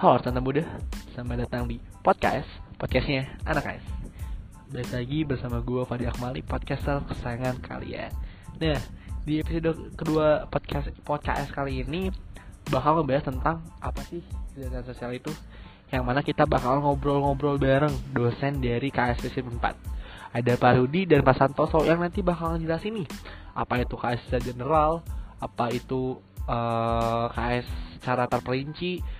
Halo Tante Muda, selamat datang di podcast, podcastnya Anak AS Balik lagi bersama gue Fadi Akmali, podcaster kesayangan kalian. Nah, di episode kedua podcast podcast kali ini bakal ngebahas tentang apa sih kegiatan sosial itu? Yang mana kita bakal ngobrol-ngobrol bareng dosen dari KS 4 Ada Pak Rudi dan Pak Santoso yang nanti bakal ngejelasin nih Apa itu KS secara general, apa itu uh, KS secara terperinci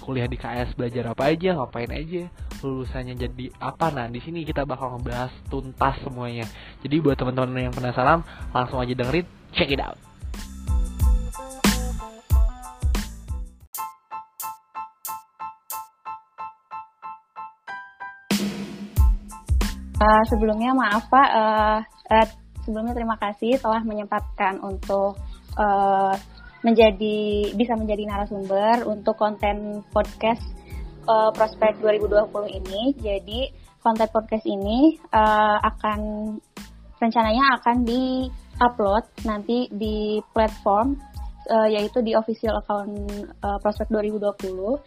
kuliah di KS belajar apa aja, ngapain aja, lulusannya jadi apa. Nah, di sini kita bakal ngebahas tuntas semuanya. Jadi buat teman-teman yang penasaran, langsung aja dengerin, check it out. Uh, sebelumnya maaf Pak, uh, uh, sebelumnya terima kasih telah menyempatkan untuk uh, menjadi bisa menjadi narasumber untuk konten podcast uh, Prospek 2020 ini. Jadi konten podcast ini uh, akan rencananya akan di-upload nanti di platform uh, yaitu di official account uh, Prospek 2020.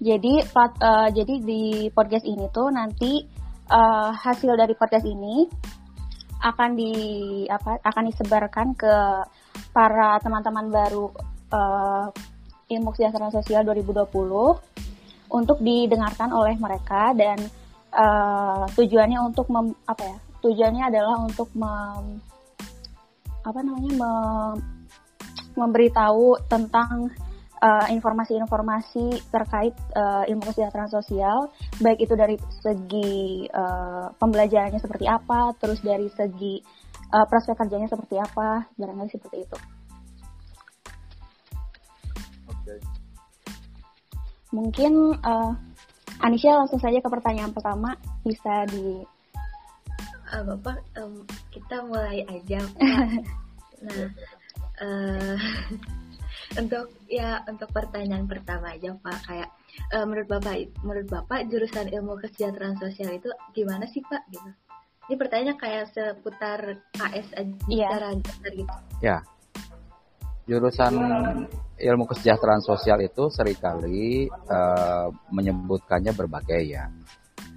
Jadi plat, uh, jadi di podcast ini tuh nanti uh, hasil dari podcast ini akan di apa akan disebarkan ke para teman-teman baru uh, ilmu kesejahteraan sosial 2020 untuk didengarkan oleh mereka dan uh, tujuannya untuk mem, apa ya tujuannya adalah untuk mem, apa namanya mem, memberitahu tentang informasi-informasi uh, terkait uh, ilmu kesejahteraan sosial, baik itu dari segi uh, pembelajarannya seperti apa, terus dari segi uh, prospek kerjanya seperti apa, barangkali seperti itu. Mungkin uh, Anisha langsung saja ke pertanyaan pertama. Bisa di uh, Bapak um, kita mulai aja. Nah uh, untuk ya untuk pertanyaan pertama aja Pak. Kayak uh, menurut Bapak menurut Bapak jurusan ilmu kesejahteraan sosial itu gimana sih Pak? Gitu ini pertanyaannya kayak seputar KS aja yeah. secara gitu ya jurusan ilmu kesejahteraan sosial itu sering kali uh, menyebutkannya berbagai ya.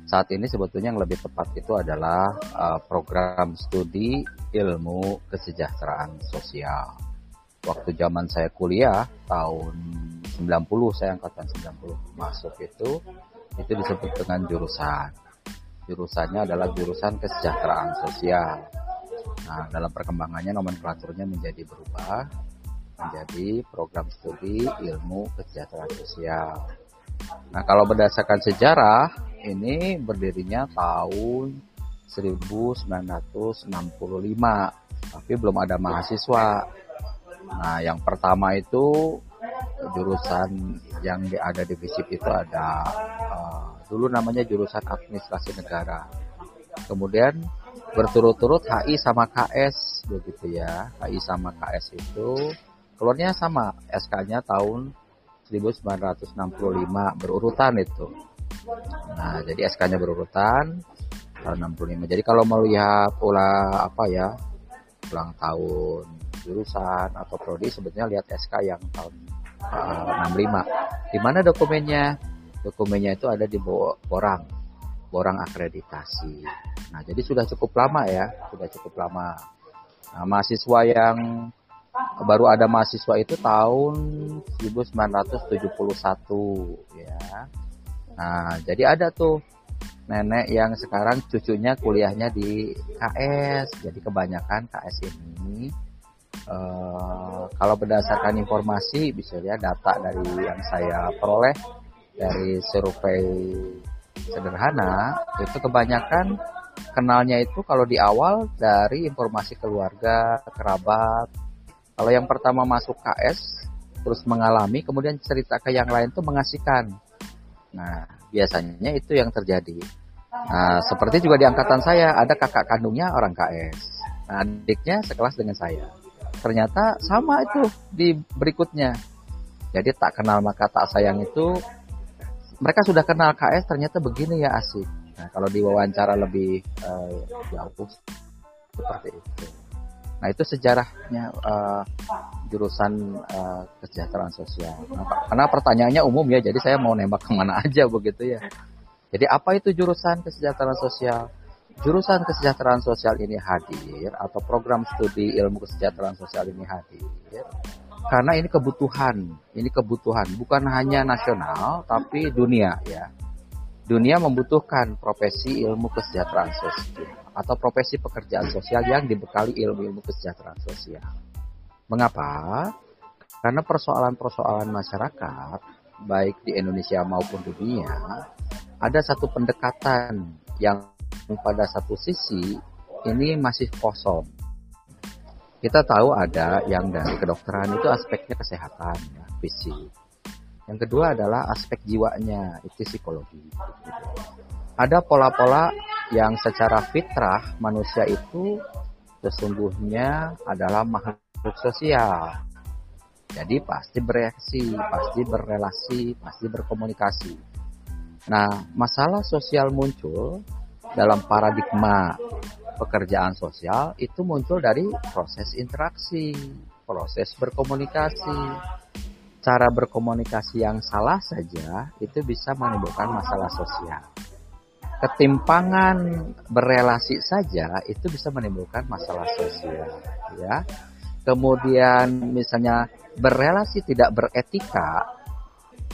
Saat ini sebetulnya yang lebih tepat itu adalah uh, program studi ilmu kesejahteraan sosial. Waktu zaman saya kuliah tahun 90 saya angkatan 90 masuk itu itu disebut dengan jurusan. Jurusannya adalah jurusan kesejahteraan sosial. Nah, dalam perkembangannya nomenklaturnya menjadi berubah menjadi program studi ilmu kesejahteraan sosial. Nah, kalau berdasarkan sejarah, ini berdirinya tahun 1965, tapi belum ada mahasiswa. Nah, yang pertama itu jurusan yang ada di FISIP itu ada uh, dulu namanya jurusan administrasi negara. Kemudian berturut-turut HI sama KS begitu ya. HI sama KS itu keluarnya sama SK-nya tahun 1965 berurutan itu. Nah, jadi SK-nya berurutan tahun 65. Jadi kalau melihat pola apa ya, ulang tahun jurusan atau prodi sebetulnya lihat SK yang tahun uh, 65. Di mana dokumennya? Dokumennya itu ada di Borang, Borang akreditasi. Nah, jadi sudah cukup lama ya, sudah cukup lama. Nah, mahasiswa yang baru ada mahasiswa itu tahun 1971 ya. Nah, jadi ada tuh nenek yang sekarang cucunya kuliahnya di KS. Jadi kebanyakan KS ini uh, kalau berdasarkan informasi bisa lihat data dari yang saya peroleh dari survei sederhana itu kebanyakan kenalnya itu kalau di awal dari informasi keluarga, kerabat, kalau yang pertama masuk KS, terus mengalami, kemudian cerita ke yang lain tuh mengasihkan. Nah, biasanya itu yang terjadi. Nah, seperti juga di angkatan saya, ada kakak kandungnya orang KS. Nah, adiknya sekelas dengan saya. Ternyata sama itu di berikutnya. Jadi tak kenal maka tak sayang itu, mereka sudah kenal KS, ternyata begini ya asik. Nah, kalau diwawancara lebih uh, jauh, seperti itu. Nah itu sejarahnya uh, jurusan uh, kesejahteraan sosial. Nah, karena pertanyaannya umum ya, jadi saya mau nembak ke mana aja begitu ya. Jadi apa itu jurusan kesejahteraan sosial? Jurusan kesejahteraan sosial ini hadir atau program studi ilmu kesejahteraan sosial ini hadir karena ini kebutuhan, ini kebutuhan bukan hanya nasional tapi dunia ya. Dunia membutuhkan profesi ilmu kesejahteraan sosial atau profesi pekerjaan sosial yang dibekali ilmu-ilmu kesejahteraan sosial. Mengapa? Karena persoalan-persoalan masyarakat baik di Indonesia maupun dunia ada satu pendekatan yang pada satu sisi ini masih kosong kita tahu ada yang dari kedokteran itu aspeknya kesehatan, ya, fisik. Yang kedua adalah aspek jiwanya, itu psikologi. Ada pola-pola yang secara fitrah manusia itu sesungguhnya adalah makhluk sosial. Jadi pasti bereaksi, pasti berrelasi, pasti berkomunikasi. Nah, masalah sosial muncul dalam paradigma pekerjaan sosial itu muncul dari proses interaksi, proses berkomunikasi. Cara berkomunikasi yang salah saja itu bisa menimbulkan masalah sosial. Ketimpangan berelasi saja itu bisa menimbulkan masalah sosial, ya. Kemudian misalnya berelasi tidak beretika,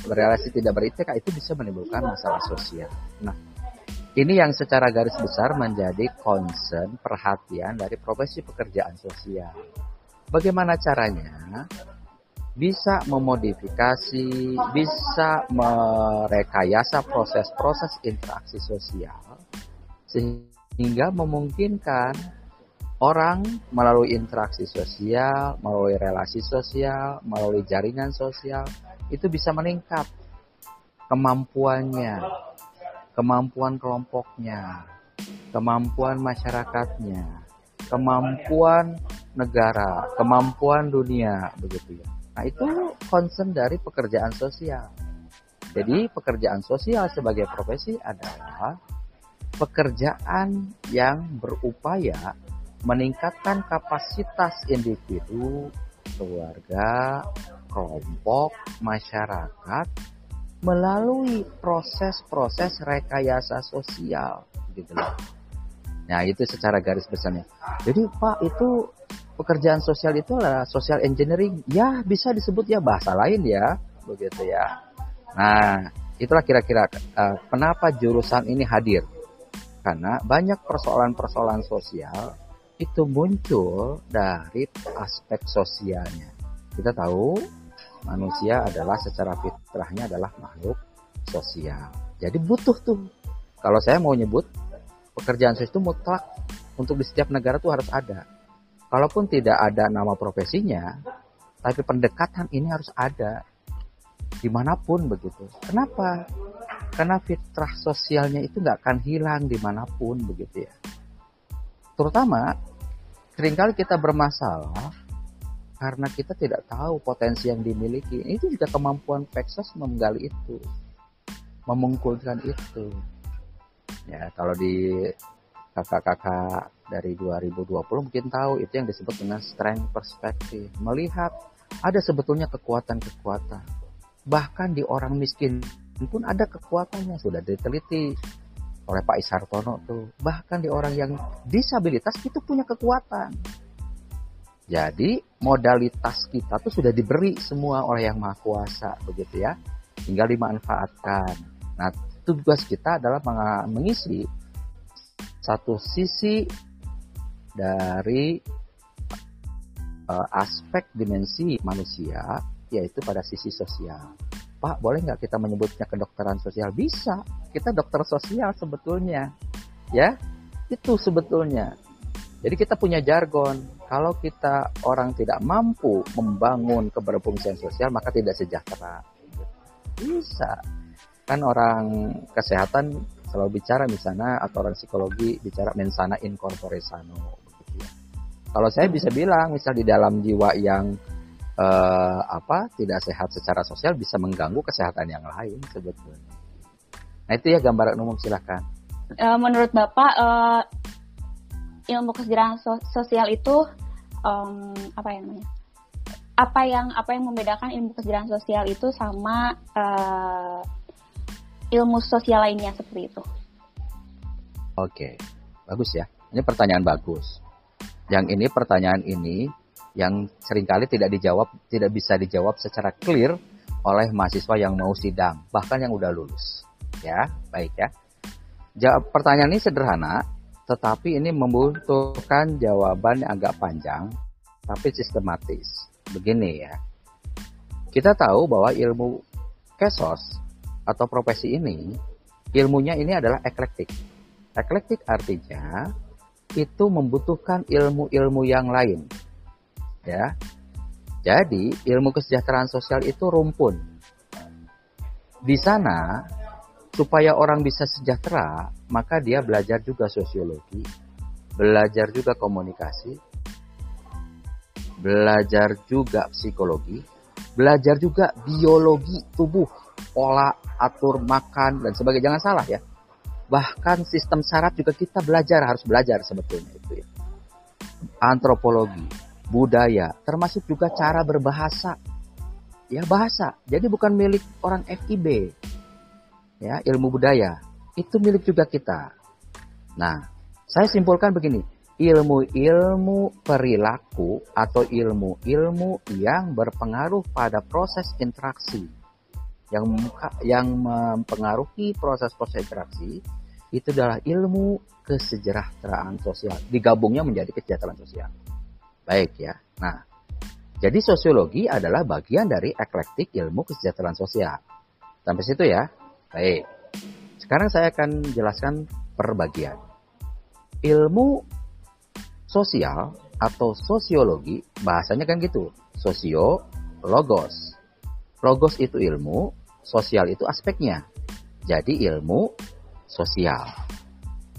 berelasi tidak beretika itu bisa menimbulkan masalah sosial. Nah, ini yang secara garis besar menjadi concern perhatian dari profesi pekerjaan sosial. Bagaimana caranya? Bisa memodifikasi, bisa merekayasa proses-proses interaksi sosial sehingga memungkinkan orang melalui interaksi sosial, melalui relasi sosial, melalui jaringan sosial itu bisa meningkat kemampuannya kemampuan kelompoknya, kemampuan masyarakatnya, kemampuan negara, kemampuan dunia, begitu ya. Nah, itu concern dari pekerjaan sosial. Jadi, pekerjaan sosial sebagai profesi adalah pekerjaan yang berupaya meningkatkan kapasitas individu, keluarga, kelompok, masyarakat melalui proses-proses rekayasa sosial gitu loh. Nah, itu secara garis besarnya. Jadi, Pak, itu pekerjaan sosial itu adalah social engineering. Ya, bisa disebut ya bahasa lain ya, begitu ya. Nah, itulah kira-kira uh, kenapa jurusan ini hadir. Karena banyak persoalan-persoalan sosial itu muncul dari aspek sosialnya. Kita tahu manusia adalah secara fitrahnya adalah makhluk sosial. Jadi butuh tuh. Kalau saya mau nyebut pekerjaan sosial itu mutlak untuk di setiap negara tuh harus ada. Kalaupun tidak ada nama profesinya, tapi pendekatan ini harus ada di mana pun begitu. Kenapa? Karena fitrah sosialnya itu nggak akan hilang di mana pun begitu ya. Terutama sering kali kita bermasalah karena kita tidak tahu potensi yang dimiliki. Itu juga kemampuan Pexos menggali itu, memungkulkan itu. Ya, kalau di kakak-kakak dari 2020 mungkin tahu itu yang disebut dengan strength perspective. Melihat ada sebetulnya kekuatan-kekuatan. Bahkan di orang miskin pun ada kekuatannya sudah diteliti oleh Pak Isartono tuh. Bahkan di orang yang disabilitas itu punya kekuatan jadi modalitas kita tuh sudah diberi semua oleh yang maha kuasa begitu ya. Tinggal dimanfaatkan. Nah tugas kita adalah mengisi satu sisi dari uh, aspek dimensi manusia yaitu pada sisi sosial. Pak, boleh nggak kita menyebutnya kedokteran sosial? Bisa. Kita dokter sosial sebetulnya. Ya, itu sebetulnya. Jadi kita punya jargon kalau kita orang tidak mampu membangun keberfungsian sosial maka tidak sejahtera. Bisa. Kan orang kesehatan selalu bicara misalnya atau orang psikologi bicara mensana in corpore sano ya. Kalau saya bisa bilang misal di dalam jiwa yang eh, apa tidak sehat secara sosial bisa mengganggu kesehatan yang lain sebetulnya. Nah itu ya gambaran umum silahkan uh, menurut bapak ilmu kesejahteraan sosial itu um, apa ya namanya apa yang apa yang membedakan ilmu kesejahteraan sosial itu sama uh, ilmu sosial lainnya seperti itu? Oke, bagus ya. Ini pertanyaan bagus. Yang ini pertanyaan ini yang sering kali tidak dijawab, tidak bisa dijawab secara clear oleh mahasiswa yang mau sidang, bahkan yang udah lulus. Ya, baik ya. Jawab, pertanyaan ini sederhana, tetapi ini membutuhkan jawaban yang agak panjang, tapi sistematis. Begini ya, kita tahu bahwa ilmu kesos atau profesi ini, ilmunya ini adalah eklektik. Eklektik artinya itu membutuhkan ilmu-ilmu yang lain. Ya. Jadi, ilmu kesejahteraan sosial itu rumpun. Di sana supaya orang bisa sejahtera, maka dia belajar juga sosiologi, belajar juga komunikasi, belajar juga psikologi, belajar juga biologi tubuh, pola atur makan dan sebagainya. Jangan salah ya. Bahkan sistem saraf juga kita belajar, harus belajar sebetulnya itu ya. Antropologi, budaya, termasuk juga cara berbahasa. Ya bahasa. Jadi bukan milik orang FIB, ya ilmu budaya itu milik juga kita. Nah, saya simpulkan begini, ilmu-ilmu perilaku atau ilmu-ilmu yang berpengaruh pada proses interaksi yang yang mempengaruhi proses-proses interaksi itu adalah ilmu kesejahteraan sosial. Digabungnya menjadi kesejahteraan sosial. Baik ya. Nah, jadi sosiologi adalah bagian dari eklektik ilmu kesejahteraan sosial. Sampai situ ya. Baik. Sekarang saya akan jelaskan per bagian. Ilmu sosial atau sosiologi, bahasanya kan gitu. Sosio, logos. Logos itu ilmu, sosial itu aspeknya. Jadi ilmu sosial.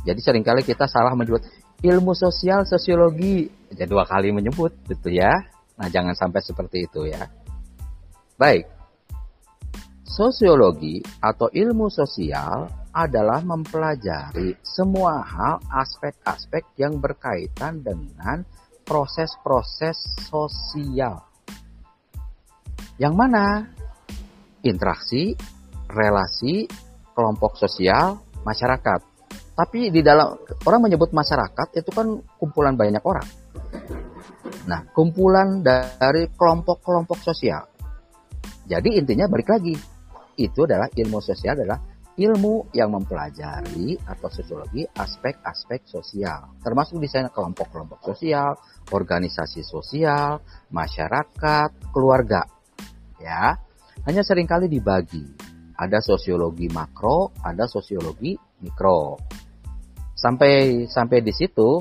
Jadi sering kali kita salah menyebut ilmu sosial, sosiologi. Jadi dua kali menyebut gitu ya. Nah jangan sampai seperti itu ya. Baik, Sosiologi atau ilmu sosial adalah mempelajari semua hal aspek-aspek yang berkaitan dengan proses-proses sosial. Yang mana interaksi, relasi, kelompok sosial, masyarakat. Tapi di dalam orang menyebut masyarakat itu kan kumpulan banyak orang. Nah, kumpulan dari kelompok-kelompok sosial. Jadi intinya balik lagi, itu adalah ilmu sosial adalah ilmu yang mempelajari atau sosiologi aspek-aspek sosial, termasuk di kelompok-kelompok sosial, organisasi sosial, masyarakat, keluarga. Ya, hanya sering kali dibagi. Ada sosiologi makro, ada sosiologi mikro. Sampai sampai di situ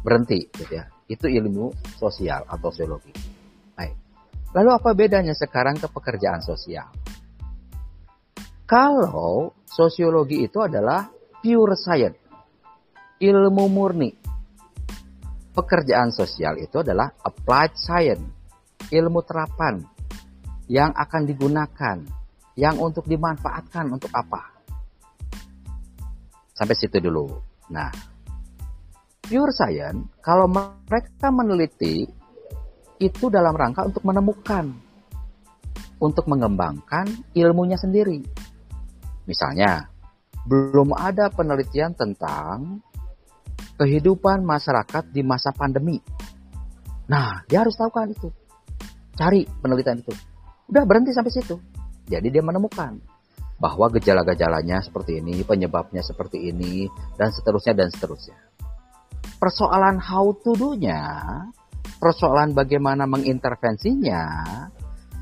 berhenti, gitu ya. Itu ilmu sosial atau sosiologi. Baik. Lalu apa bedanya sekarang ke pekerjaan sosial? Kalau sosiologi itu adalah pure science, ilmu murni. Pekerjaan sosial itu adalah applied science, ilmu terapan yang akan digunakan, yang untuk dimanfaatkan untuk apa. Sampai situ dulu. Nah, pure science, kalau mereka meneliti, itu dalam rangka untuk menemukan, untuk mengembangkan ilmunya sendiri Misalnya, belum ada penelitian tentang kehidupan masyarakat di masa pandemi. Nah, dia harus tahu kan itu. Cari penelitian itu. Udah berhenti sampai situ. Jadi dia menemukan bahwa gejala-gejalanya seperti ini, penyebabnya seperti ini, dan seterusnya dan seterusnya. Persoalan how to do-nya, persoalan bagaimana mengintervensinya,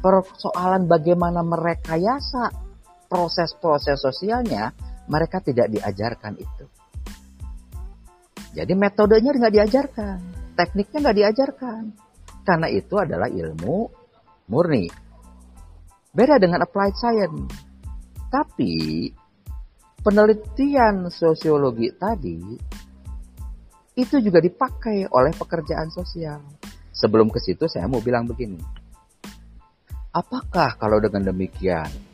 persoalan bagaimana merekayasa proses-proses sosialnya mereka tidak diajarkan itu. Jadi metodenya nggak diajarkan, tekniknya nggak diajarkan, karena itu adalah ilmu murni. Beda dengan applied science. Tapi penelitian sosiologi tadi itu juga dipakai oleh pekerjaan sosial. Sebelum ke situ saya mau bilang begini. Apakah kalau dengan demikian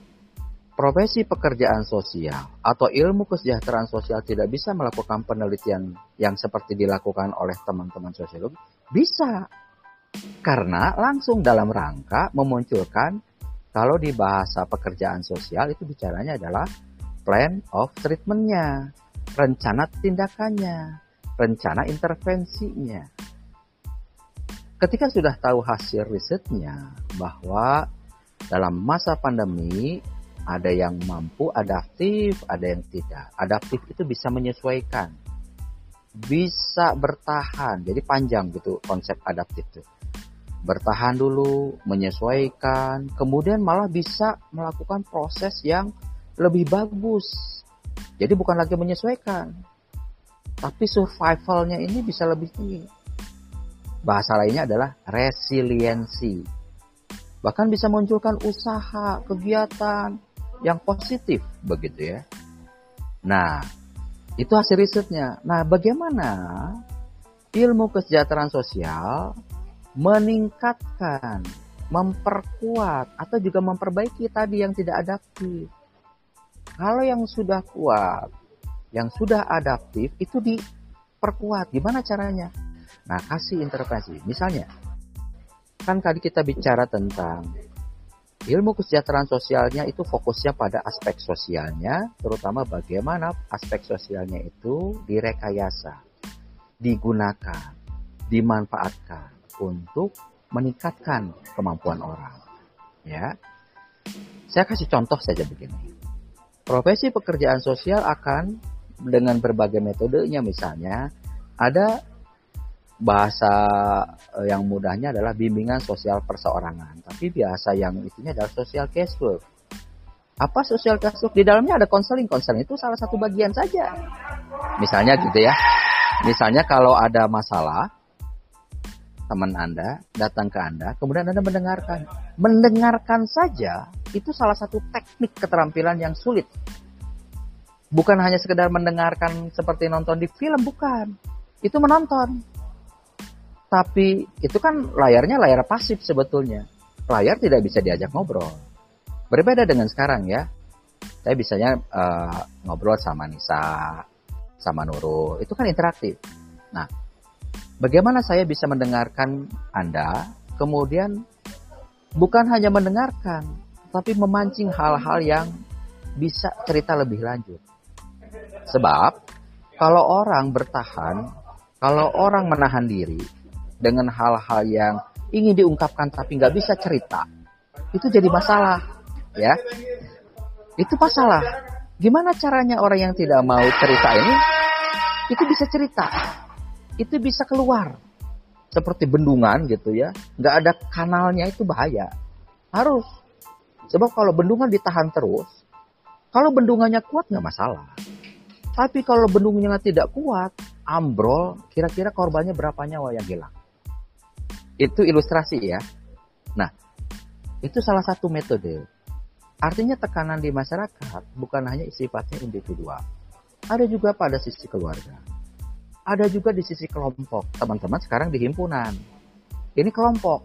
profesi pekerjaan sosial atau ilmu kesejahteraan sosial tidak bisa melakukan penelitian yang seperti dilakukan oleh teman-teman sosiologi? Bisa. Karena langsung dalam rangka memunculkan kalau di bahasa pekerjaan sosial itu bicaranya adalah plan of treatmentnya, rencana tindakannya, rencana intervensinya. Ketika sudah tahu hasil risetnya bahwa dalam masa pandemi ada yang mampu adaptif, ada yang tidak. Adaptif itu bisa menyesuaikan, bisa bertahan. Jadi panjang gitu konsep adaptif itu. Bertahan dulu, menyesuaikan, kemudian malah bisa melakukan proses yang lebih bagus. Jadi bukan lagi menyesuaikan, tapi survivalnya ini bisa lebih tinggi. Bahasa lainnya adalah resiliensi. Bahkan bisa munculkan usaha, kegiatan, yang positif begitu ya. Nah, itu hasil risetnya. Nah, bagaimana ilmu kesejahteraan sosial meningkatkan, memperkuat atau juga memperbaiki tadi yang tidak adaptif. Kalau yang sudah kuat, yang sudah adaptif itu diperkuat. Gimana caranya? Nah, kasih intervensi. Misalnya, kan tadi kita bicara tentang Ilmu kesejahteraan sosialnya itu fokusnya pada aspek sosialnya, terutama bagaimana aspek sosialnya itu direkayasa, digunakan, dimanfaatkan untuk meningkatkan kemampuan orang. Ya. Saya kasih contoh saja begini. Profesi pekerjaan sosial akan dengan berbagai metodenya misalnya ada bahasa eh, yang mudahnya adalah bimbingan sosial perseorangan. Tapi biasa yang itunya adalah sosial casework. Apa sosial casework? Di dalamnya ada konseling. Konseling itu salah satu bagian saja. Misalnya gitu ya. Misalnya kalau ada masalah, teman Anda datang ke Anda, kemudian Anda mendengarkan. Mendengarkan saja itu salah satu teknik keterampilan yang sulit. Bukan hanya sekedar mendengarkan seperti nonton di film, bukan. Itu menonton tapi itu kan layarnya layar pasif sebetulnya. Layar tidak bisa diajak ngobrol. Berbeda dengan sekarang ya. Saya bisanya uh, ngobrol sama Nisa, sama Nurul. Itu kan interaktif. Nah, bagaimana saya bisa mendengarkan Anda, kemudian bukan hanya mendengarkan, tapi memancing hal-hal yang bisa cerita lebih lanjut. Sebab kalau orang bertahan, kalau orang menahan diri, dengan hal-hal yang ingin diungkapkan tapi nggak bisa cerita, itu jadi masalah, ya. Itu masalah. Gimana caranya orang yang tidak mau cerita ini, itu bisa cerita, itu bisa keluar, seperti bendungan gitu ya, nggak ada kanalnya itu bahaya. Harus, sebab kalau bendungan ditahan terus, kalau bendungannya kuat nggak masalah. Tapi kalau bendungannya tidak kuat, ambrol, kira-kira korbannya berapa nyawa yang hilang? Itu ilustrasi ya. Nah, itu salah satu metode. Artinya tekanan di masyarakat bukan hanya sifatnya individual. Ada juga pada sisi keluarga. Ada juga di sisi kelompok. Teman-teman sekarang di himpunan. Ini kelompok.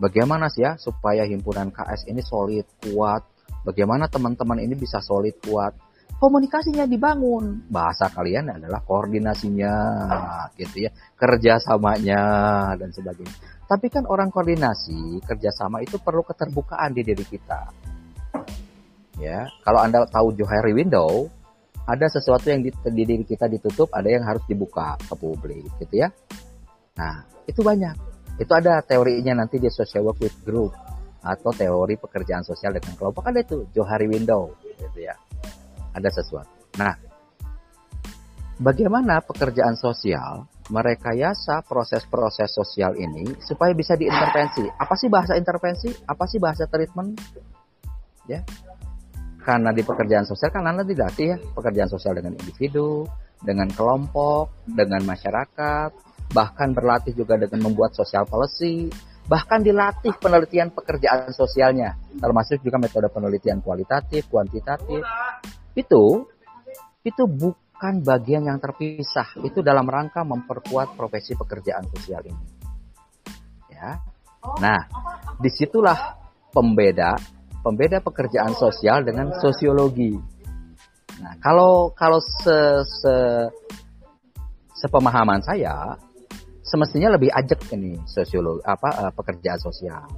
Bagaimana sih ya supaya himpunan KS ini solid, kuat. Bagaimana teman-teman ini bisa solid, kuat komunikasinya dibangun. Bahasa kalian adalah koordinasinya, gitu ya, kerjasamanya dan sebagainya. Tapi kan orang koordinasi, kerjasama itu perlu keterbukaan di diri kita. Ya, kalau anda tahu Johari Window, ada sesuatu yang di, di diri kita ditutup, ada yang harus dibuka ke publik, gitu ya. Nah, itu banyak. Itu ada teorinya nanti di social work with group atau teori pekerjaan sosial dengan kelompok ada itu Johari Window, gitu ya ada sesuatu. Nah, bagaimana pekerjaan sosial merekayasa proses-proses sosial ini supaya bisa diintervensi? Apa sih bahasa intervensi? Apa sih bahasa treatment? Ya. Karena di pekerjaan sosial kan Anda dilatih ya, pekerjaan sosial dengan individu, dengan kelompok, dengan masyarakat, bahkan berlatih juga dengan membuat social policy, bahkan dilatih penelitian pekerjaan sosialnya, termasuk juga metode penelitian kualitatif, kuantitatif, itu itu bukan bagian yang terpisah. Itu dalam rangka memperkuat profesi pekerjaan sosial ini. Ya. Nah, di situlah pembeda pembeda pekerjaan sosial dengan sosiologi. Nah, kalau kalau se, se sepemahaman saya, semestinya lebih ajak ini sosiologi apa uh, pekerjaan sosial.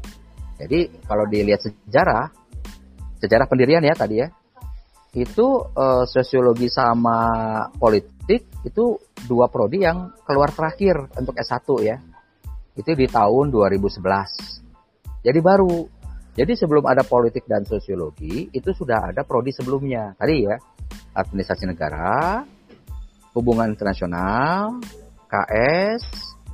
Jadi kalau dilihat sejarah, sejarah pendirian ya tadi ya, itu uh, sosiologi sama politik itu dua prodi yang keluar terakhir untuk S1 ya. Itu di tahun 2011. Jadi baru. Jadi sebelum ada politik dan sosiologi, itu sudah ada prodi sebelumnya. Tadi ya, administrasi negara, hubungan internasional, KS,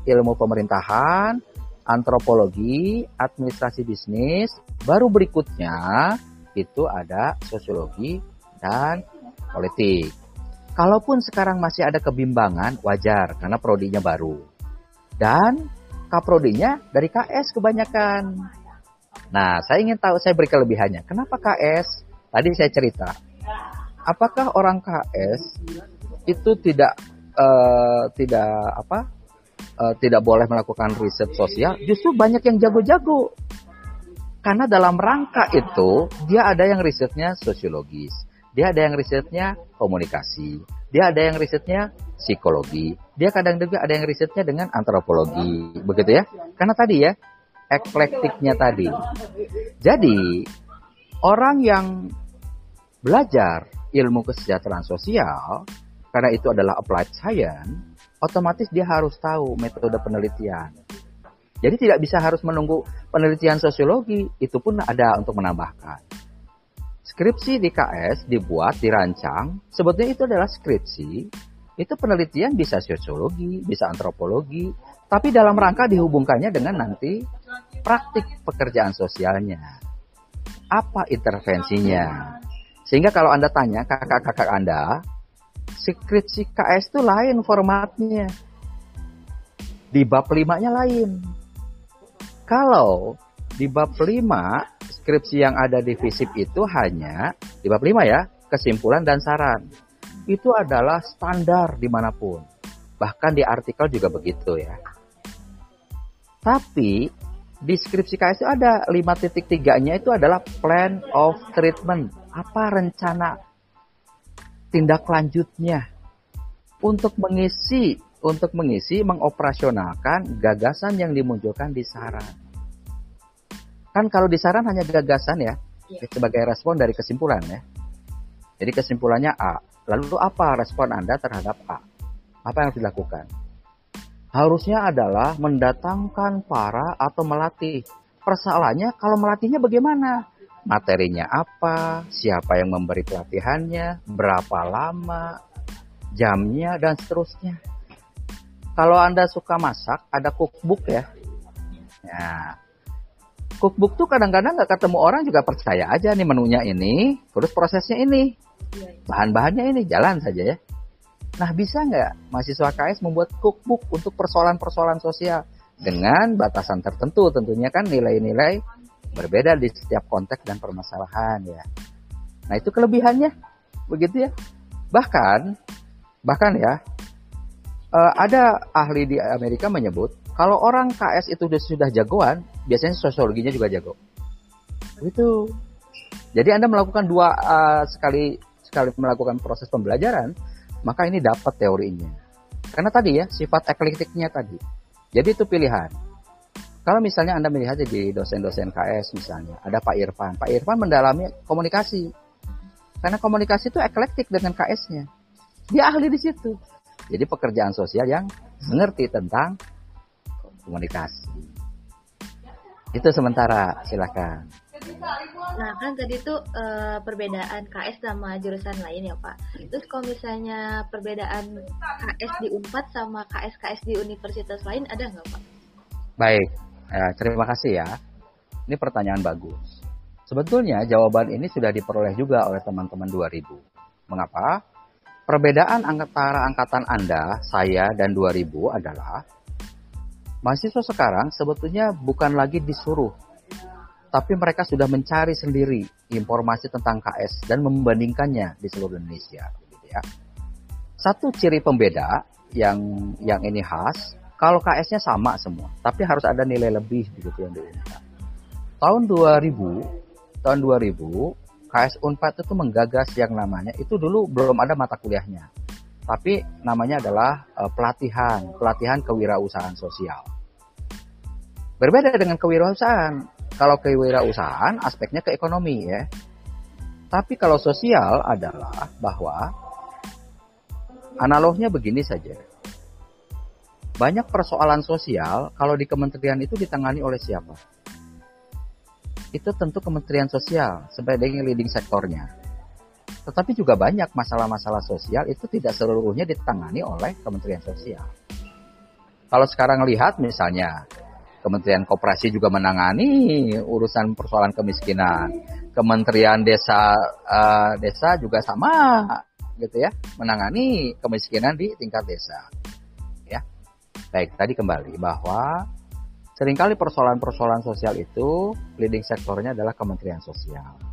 ilmu pemerintahan, antropologi, administrasi bisnis, baru berikutnya itu ada sosiologi dan politik. Kalaupun sekarang masih ada kebimbangan, wajar karena prodinya baru. Dan kaprodinya dari KS kebanyakan. Nah, saya ingin tahu, saya beri kelebihannya. Kenapa KS? Tadi saya cerita. Apakah orang KS itu tidak uh, tidak apa? Uh, tidak boleh melakukan riset sosial? Justru banyak yang jago-jago. Karena dalam rangka itu dia ada yang risetnya sosiologis, dia ada yang risetnya komunikasi, dia ada yang risetnya psikologi, dia kadang juga ada yang risetnya dengan antropologi, begitu ya? Karena tadi ya eklektiknya tadi. Jadi, orang yang belajar ilmu kesejahteraan sosial, karena itu adalah applied science, otomatis dia harus tahu metode penelitian. Jadi tidak bisa harus menunggu penelitian sosiologi, itu pun ada untuk menambahkan. Skripsi di KS dibuat, dirancang, sebetulnya itu adalah skripsi, itu penelitian bisa sosiologi, bisa antropologi, tapi dalam rangka dihubungkannya dengan nanti praktik pekerjaan sosialnya. Apa intervensinya? Sehingga kalau Anda tanya kakak-kakak Anda, skripsi KS itu lain formatnya. Di bab 5-nya lain. Kalau di bab 5, skripsi yang ada di FISIP itu hanya, di bab 5 ya, kesimpulan dan saran. Itu adalah standar di mana pun. Bahkan di artikel juga begitu ya. Tapi deskripsi KS itu ada 5.3-nya itu adalah plan of treatment. Apa rencana tindak lanjutnya untuk mengisi untuk mengisi mengoperasionalkan gagasan yang dimunculkan di saran. Kan kalau di saran hanya gagasan ya, ya. sebagai respon dari kesimpulan ya. Jadi kesimpulannya A. Lalu apa respon Anda terhadap A? Apa yang harus dilakukan? harusnya adalah mendatangkan para atau melatih. Persoalannya kalau melatihnya bagaimana? Materinya apa? Siapa yang memberi pelatihannya? Berapa lama? Jamnya dan seterusnya. Kalau Anda suka masak, ada cookbook ya. Ya. Cookbook tuh kadang-kadang nggak ketemu orang juga percaya aja nih menunya ini, terus prosesnya ini. Iya. Bahan-bahannya ini jalan saja ya. Nah, bisa nggak mahasiswa KS membuat cookbook untuk persoalan-persoalan sosial dengan batasan tertentu tentunya kan nilai-nilai berbeda di setiap konteks dan permasalahan ya. Nah, itu kelebihannya. Begitu ya. Bahkan bahkan ya uh, ada ahli di Amerika menyebut kalau orang KS itu sudah jagoan, biasanya sosiologinya juga jago. Itu. Jadi Anda melakukan dua uh, sekali sekali melakukan proses pembelajaran, maka ini dapat teorinya. Karena tadi ya, sifat eklektiknya tadi. Jadi itu pilihan. Kalau misalnya Anda melihat di dosen-dosen KS misalnya, ada Pak Irfan. Pak Irfan mendalami komunikasi. Karena komunikasi itu eklektik dengan KS-nya. Dia ahli di situ. Jadi pekerjaan sosial yang mengerti tentang komunikasi. Itu sementara, silakan. Nah kan tadi tuh uh, perbedaan KS sama jurusan lain ya Pak. Terus kalau misalnya perbedaan KS di Unpad sama KS-KS di universitas lain ada nggak Pak? Baik, ya, terima kasih ya. Ini pertanyaan bagus. Sebetulnya jawaban ini sudah diperoleh juga oleh teman-teman 2000. Mengapa? Perbedaan antara angkatan Anda, saya, dan 2000 adalah mahasiswa sekarang sebetulnya bukan lagi disuruh tapi mereka sudah mencari sendiri informasi tentang KS dan membandingkannya di seluruh Indonesia. Gitu ya. Satu ciri pembeda yang yang ini khas, kalau KS-nya sama semua, tapi harus ada nilai lebih begitu yang diungkap. Tahun 2000, tahun 2000, KS Unpad itu menggagas yang namanya itu dulu belum ada mata kuliahnya. Tapi namanya adalah uh, pelatihan, pelatihan kewirausahaan sosial. Berbeda dengan kewirausahaan. Kalau kewirausahaan aspeknya ke ekonomi ya. Tapi kalau sosial adalah bahwa analognya begini saja. Banyak persoalan sosial kalau di kementerian itu ditangani oleh siapa? Itu tentu kementerian sosial sebagai leading sektornya. Tetapi juga banyak masalah-masalah sosial itu tidak seluruhnya ditangani oleh kementerian sosial. Kalau sekarang lihat misalnya Kementerian Koperasi juga menangani urusan persoalan kemiskinan. Kementerian Desa uh, Desa juga sama gitu ya, menangani kemiskinan di tingkat desa. Ya. Baik, tadi kembali bahwa sering kali persoalan-persoalan sosial itu leading sektornya adalah Kementerian Sosial.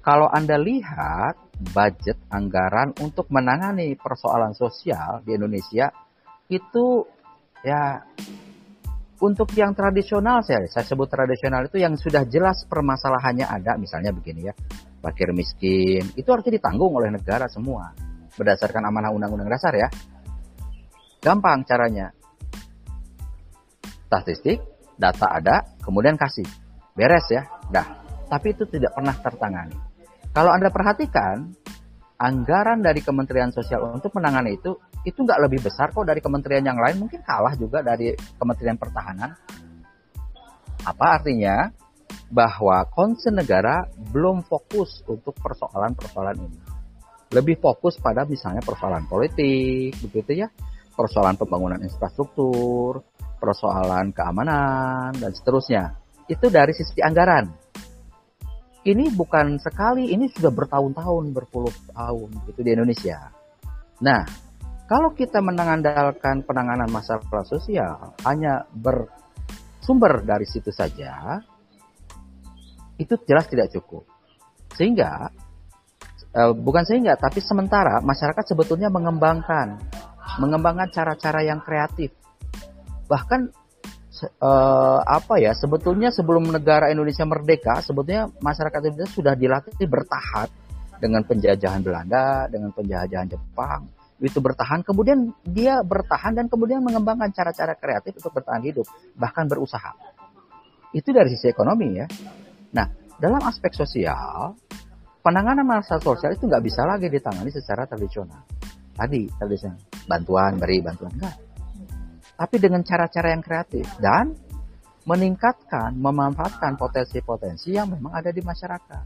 Kalau Anda lihat budget anggaran untuk menangani persoalan sosial di Indonesia itu ya untuk yang tradisional saya saya sebut tradisional itu yang sudah jelas permasalahannya ada misalnya begini ya fakir miskin itu harus ditanggung oleh negara semua berdasarkan amanah undang-undang dasar ya. Gampang caranya. Statistik data ada kemudian kasih. Beres ya dah. Tapi itu tidak pernah tertangani kalau anda perhatikan anggaran dari Kementerian Sosial untuk menangani itu itu nggak lebih besar kok dari kementerian yang lain. Mungkin kalah juga dari Kementerian Pertahanan. Apa artinya? Bahwa concern negara belum fokus untuk persoalan-persoalan ini. Lebih fokus pada misalnya persoalan politik begitu ya. Persoalan pembangunan infrastruktur persoalan keamanan dan seterusnya. Itu dari sisi anggaran ini bukan sekali, ini sudah bertahun-tahun, berpuluh tahun gitu di Indonesia. Nah, kalau kita mengandalkan penanganan masalah sosial hanya bersumber dari situ saja, itu jelas tidak cukup. Sehingga, eh, bukan sehingga, tapi sementara masyarakat sebetulnya mengembangkan, mengembangkan cara-cara yang kreatif. Bahkan uh, apa ya sebetulnya sebelum negara Indonesia merdeka sebetulnya masyarakat Indonesia sudah dilatih bertahan dengan penjajahan Belanda dengan penjajahan Jepang. Itu bertahan kemudian dia bertahan dan kemudian mengembangkan cara-cara kreatif untuk bertahan hidup bahkan berusaha. Itu dari sisi ekonomi ya. Nah dalam aspek sosial penanganan masalah sosial itu nggak bisa lagi ditangani secara tradisional. Tadi tradisional. Bantuan beri bantuan. Enggak tapi dengan cara-cara yang kreatif dan meningkatkan, memanfaatkan potensi-potensi yang memang ada di masyarakat.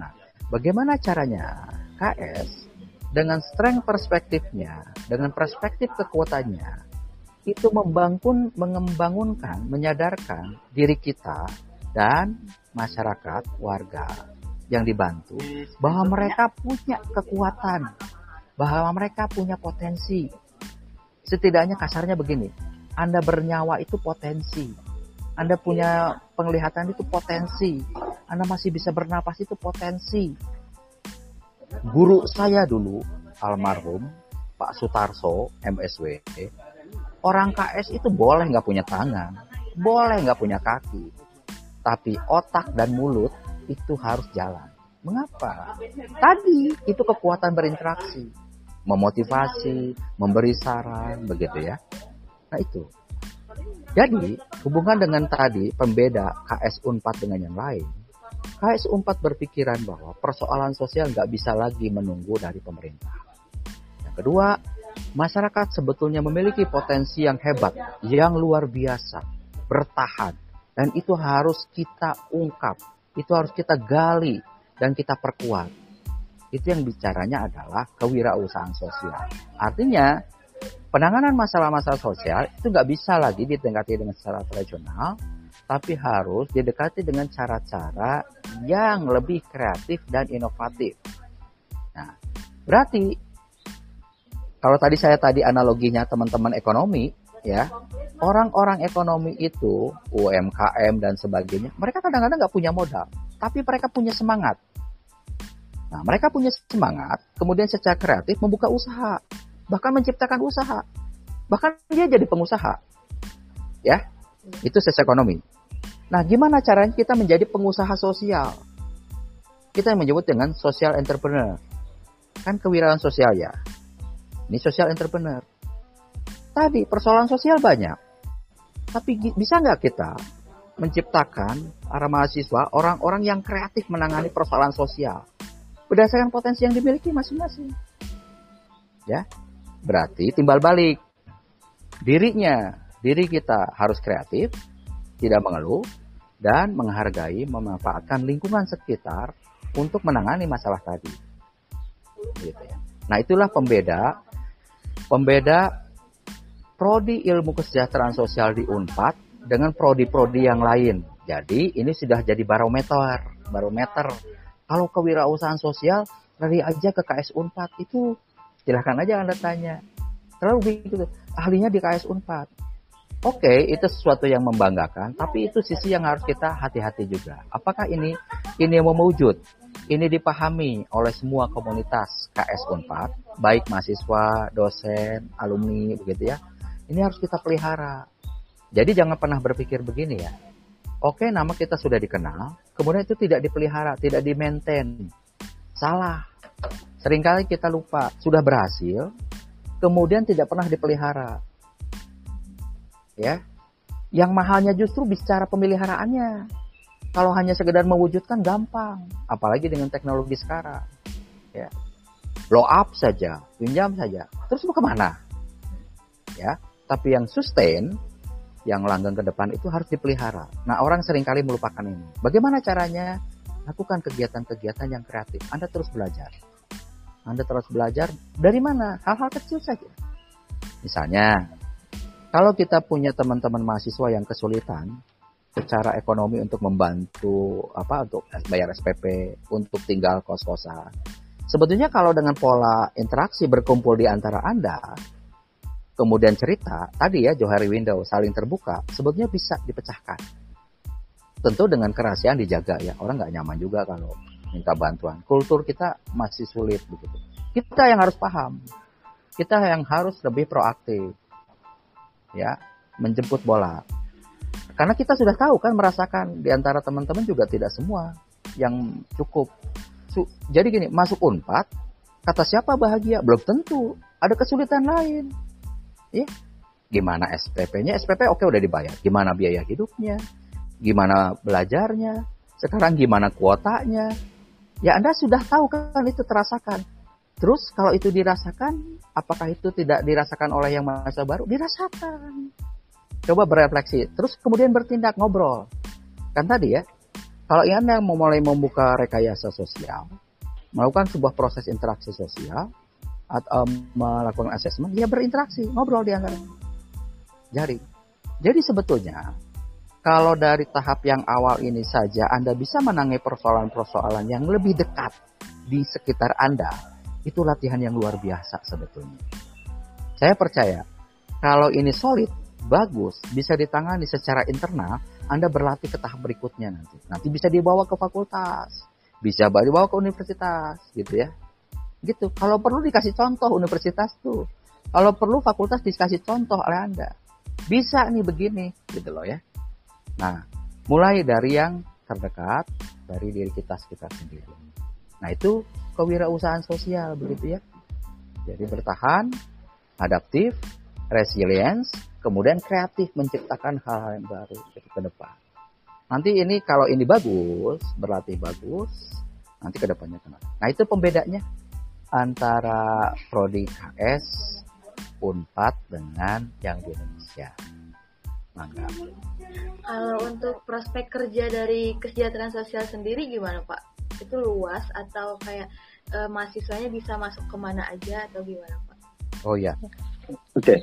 Nah, bagaimana caranya? KS dengan strength perspektifnya, dengan perspektif kekuatannya, itu membangun, mengembangunkan, menyadarkan diri kita dan masyarakat, warga yang dibantu bahwa mereka punya kekuatan, bahwa mereka punya potensi, setidaknya kasarnya begini, Anda bernyawa itu potensi. Anda punya penglihatan itu potensi. Anda masih bisa bernapas itu potensi. Guru saya dulu, almarhum Pak Sutarso, MSW, orang KS itu boleh nggak punya tangan, boleh nggak punya kaki, tapi otak dan mulut itu harus jalan. Mengapa? Tadi itu kekuatan berinteraksi memotivasi, memberi saran, begitu ya. Nah itu. Jadi hubungan dengan tadi pembeda KS Unpad dengan yang lain, KS Unpad berpikiran bahwa persoalan sosial nggak bisa lagi menunggu dari pemerintah. Yang kedua, masyarakat sebetulnya memiliki potensi yang hebat, yang luar biasa, bertahan, dan itu harus kita ungkap, itu harus kita gali dan kita perkuat itu yang bicaranya adalah kewirausahaan sosial. Artinya penanganan masalah-masalah sosial itu nggak bisa lagi didekati dengan secara tradisional, tapi harus didekati dengan cara-cara yang lebih kreatif dan inovatif. Nah, berarti kalau tadi saya tadi analoginya teman-teman ekonomi, ya orang-orang ekonomi itu UMKM dan sebagainya, mereka kadang-kadang nggak punya modal, tapi mereka punya semangat Nah, mereka punya semangat, kemudian secara kreatif membuka usaha, bahkan menciptakan usaha. Bahkan dia jadi pengusaha. Ya, itu sisi ekonomi. Nah, gimana caranya kita menjadi pengusaha sosial? Kita yang menyebut dengan social entrepreneur. Kan kewirausahaan sosial ya. Ini social entrepreneur. Tadi persoalan sosial banyak. Tapi bisa nggak kita menciptakan para mahasiswa orang-orang yang kreatif menangani persoalan sosial berdasarkan potensi yang dimiliki masing-masing. Ya, berarti timbal balik dirinya, diri kita harus kreatif, tidak mengeluh, dan menghargai, memanfaatkan lingkungan sekitar untuk menangani masalah tadi. Gitu ya. Nah itulah pembeda, pembeda prodi ilmu kesejahteraan sosial di Unpad dengan prodi-prodi yang lain. Jadi ini sudah jadi barometer, barometer. Kalau kewirausahaan sosial, lari aja ke KS Unpad itu silahkan aja anda tanya. Terlalu begitu, ahlinya di KS Unpad. Oke, okay, itu sesuatu yang membanggakan, tapi itu sisi yang harus kita hati-hati juga. Apakah ini ini yang mewujud? Ini dipahami oleh semua komunitas KS Unpad, baik mahasiswa, dosen, alumni, begitu ya. Ini harus kita pelihara. Jadi jangan pernah berpikir begini ya. Oke, nama kita sudah dikenal, kemudian itu tidak dipelihara, tidak di-maintain. Salah. Seringkali kita lupa, sudah berhasil, kemudian tidak pernah dipelihara. Ya. Yang mahalnya justru bicara pemeliharaannya. Kalau hanya sekedar mewujudkan gampang, apalagi dengan teknologi sekarang. Ya. Blow up saja, pinjam saja. Terus mau ke mana? Ya, tapi yang sustain, yang langgeng ke depan itu harus dipelihara. Nah, orang sering kali melupakan ini. Bagaimana caranya? Lakukan kegiatan-kegiatan yang kreatif. Anda terus belajar. Anda terus belajar dari mana? Hal-hal kecil saja. Misalnya, kalau kita punya teman-teman mahasiswa yang kesulitan secara ekonomi untuk membantu apa untuk bayar SPP, untuk tinggal kos-kosan. Sebetulnya kalau dengan pola interaksi berkumpul di antara Anda, kemudian cerita, tadi ya Johari Window saling terbuka, sebetulnya bisa dipecahkan. Tentu dengan kerahasiaan dijaga ya, orang nggak nyaman juga kalau minta bantuan. Kultur kita masih sulit begitu. Kita yang harus paham. Kita yang harus lebih proaktif. Ya, menjemput bola. Karena kita sudah tahu kan merasakan di antara teman-teman juga tidak semua yang cukup. Jadi gini, masuk Unpad, kata siapa bahagia? Belum tentu. Ada kesulitan lain. Ya, gimana SPP-nya? SPP oke udah dibayar. Gimana biaya hidupnya? Gimana belajarnya? Sekarang gimana kuotanya? Ya Anda sudah tahu kan itu terasakan. Terus kalau itu dirasakan, apakah itu tidak dirasakan oleh yang masa baru? Dirasakan. Coba berefleksi, terus kemudian bertindak ngobrol. Kan tadi ya, kalau Anda mau mulai membuka rekayasa sosial, melakukan sebuah proses interaksi sosial, atau melakukan asesmen, ya berinteraksi, ngobrol di antara. Jadi, jadi sebetulnya kalau dari tahap yang awal ini saja Anda bisa menangani persoalan-persoalan yang lebih dekat di sekitar Anda, itu latihan yang luar biasa sebetulnya. Saya percaya, kalau ini solid, bagus, bisa ditangani secara internal, Anda berlatih ke tahap berikutnya nanti. Nanti bisa dibawa ke fakultas, bisa dibawa ke universitas, gitu ya. Gitu. Kalau perlu dikasih contoh universitas tuh. Kalau perlu fakultas dikasih contoh oleh Anda. Bisa nih begini, gitu loh ya. Nah, mulai dari yang terdekat dari diri kita sekitar sendiri. Nah, itu kewirausahaan sosial begitu ya. Jadi bertahan, adaptif, resilience, kemudian kreatif menciptakan hal-hal yang baru ke depan. Nanti ini kalau ini bagus, berlatih bagus, nanti ke depannya kenapa. Nah, itu pembedanya antara prodi KS Unpad dengan yang di Indonesia. Mangga. Kalau untuk prospek kerja dari kesejahteraan sosial sendiri gimana Pak? Itu luas atau kayak e, mahasiswanya bisa masuk ke mana aja atau gimana Pak? Oh ya. Oke. Okay.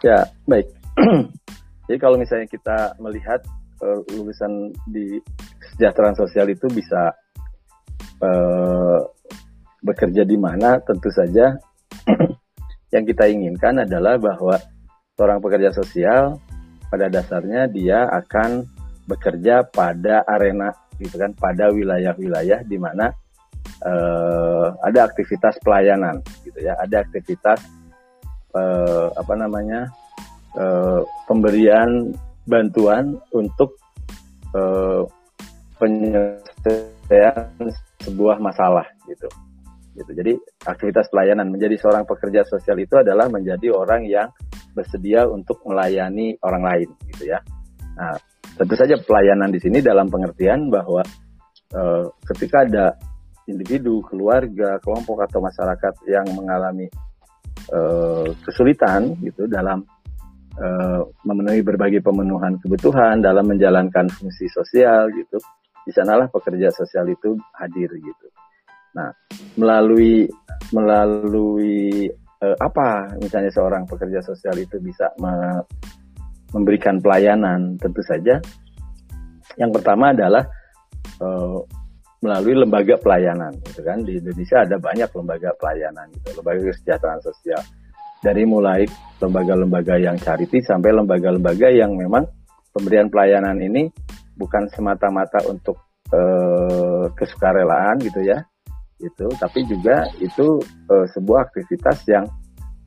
Ya baik. Jadi kalau misalnya kita melihat uh, lulusan di kesejahteraan sosial itu bisa uh, bekerja di mana, tentu saja yang kita inginkan adalah bahwa seorang pekerja sosial pada dasarnya dia akan bekerja pada arena gitu kan pada wilayah-wilayah di mana uh, ada aktivitas pelayanan gitu ya. Ada aktivitas uh, apa namanya uh, pemberian bantuan untuk penyelesaian sebuah masalah gitu gitu. Jadi aktivitas pelayanan menjadi seorang pekerja sosial itu adalah menjadi orang yang bersedia untuk melayani orang lain gitu ya. Nah, tentu saja pelayanan di sini dalam pengertian bahwa uh, ketika ada individu, keluarga, kelompok atau masyarakat yang mengalami uh, kesulitan gitu dalam uh, memenuhi berbagai pemenuhan kebutuhan dalam menjalankan fungsi sosial gitu, di sanalah pekerja sosial itu hadir gitu. Nah, melalui melalui uh, apa misalnya seorang pekerja sosial itu bisa me, memberikan pelayanan, tentu saja yang pertama adalah uh, melalui lembaga pelayanan, gitu kan? Di Indonesia ada banyak lembaga pelayanan, gitu, lembaga kesejahteraan sosial. Dari mulai lembaga-lembaga yang charity sampai lembaga-lembaga yang memang pemberian pelayanan ini bukan semata-mata untuk uh, kesukarelaan gitu ya, itu tapi juga itu uh, sebuah aktivitas yang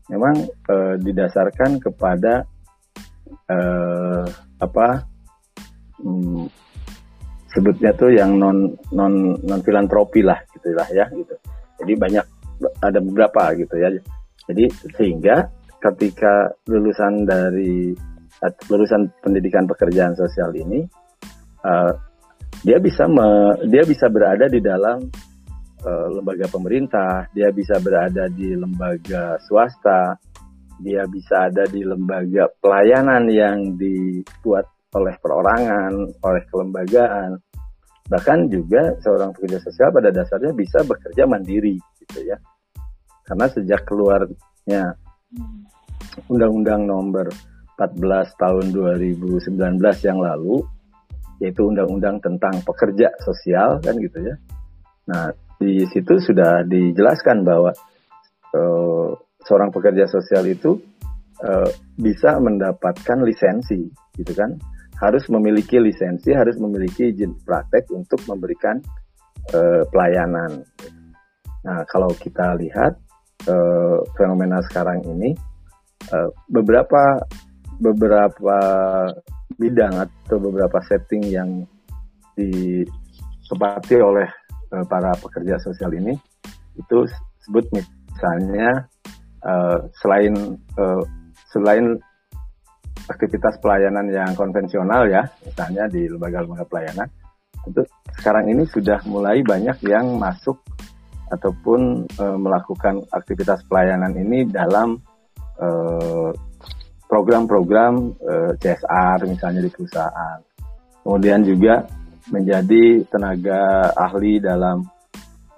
memang uh, didasarkan kepada uh, apa hmm, sebutnya tuh yang non non non filantropi lah gitulah ya gitu. Jadi banyak ada beberapa gitu ya. Jadi sehingga ketika lulusan dari lulusan pendidikan pekerjaan sosial ini uh, dia bisa me, dia bisa berada di dalam uh, lembaga pemerintah, dia bisa berada di lembaga swasta, dia bisa ada di lembaga pelayanan yang dibuat oleh perorangan, oleh kelembagaan. Bahkan juga seorang pekerja sosial pada dasarnya bisa bekerja mandiri gitu ya. Karena sejak keluarnya Undang-Undang Nomor 14 tahun 2019 yang lalu yaitu undang-undang tentang pekerja sosial kan gitu ya. Nah, di situ sudah dijelaskan bahwa uh, seorang pekerja sosial itu uh, bisa mendapatkan lisensi, gitu kan? Harus memiliki lisensi, harus memiliki izin praktek untuk memberikan uh, pelayanan. Nah, kalau kita lihat uh, fenomena sekarang ini, uh, beberapa beberapa bidang atau beberapa setting yang ditempati oleh uh, para pekerja sosial ini itu sebut misalnya uh, selain uh, selain aktivitas pelayanan yang konvensional ya misalnya di lembaga-lembaga pelayanan itu sekarang ini sudah mulai banyak yang masuk ataupun uh, melakukan aktivitas pelayanan ini dalam program-program uh, CSR misalnya di perusahaan. Kemudian juga menjadi tenaga ahli dalam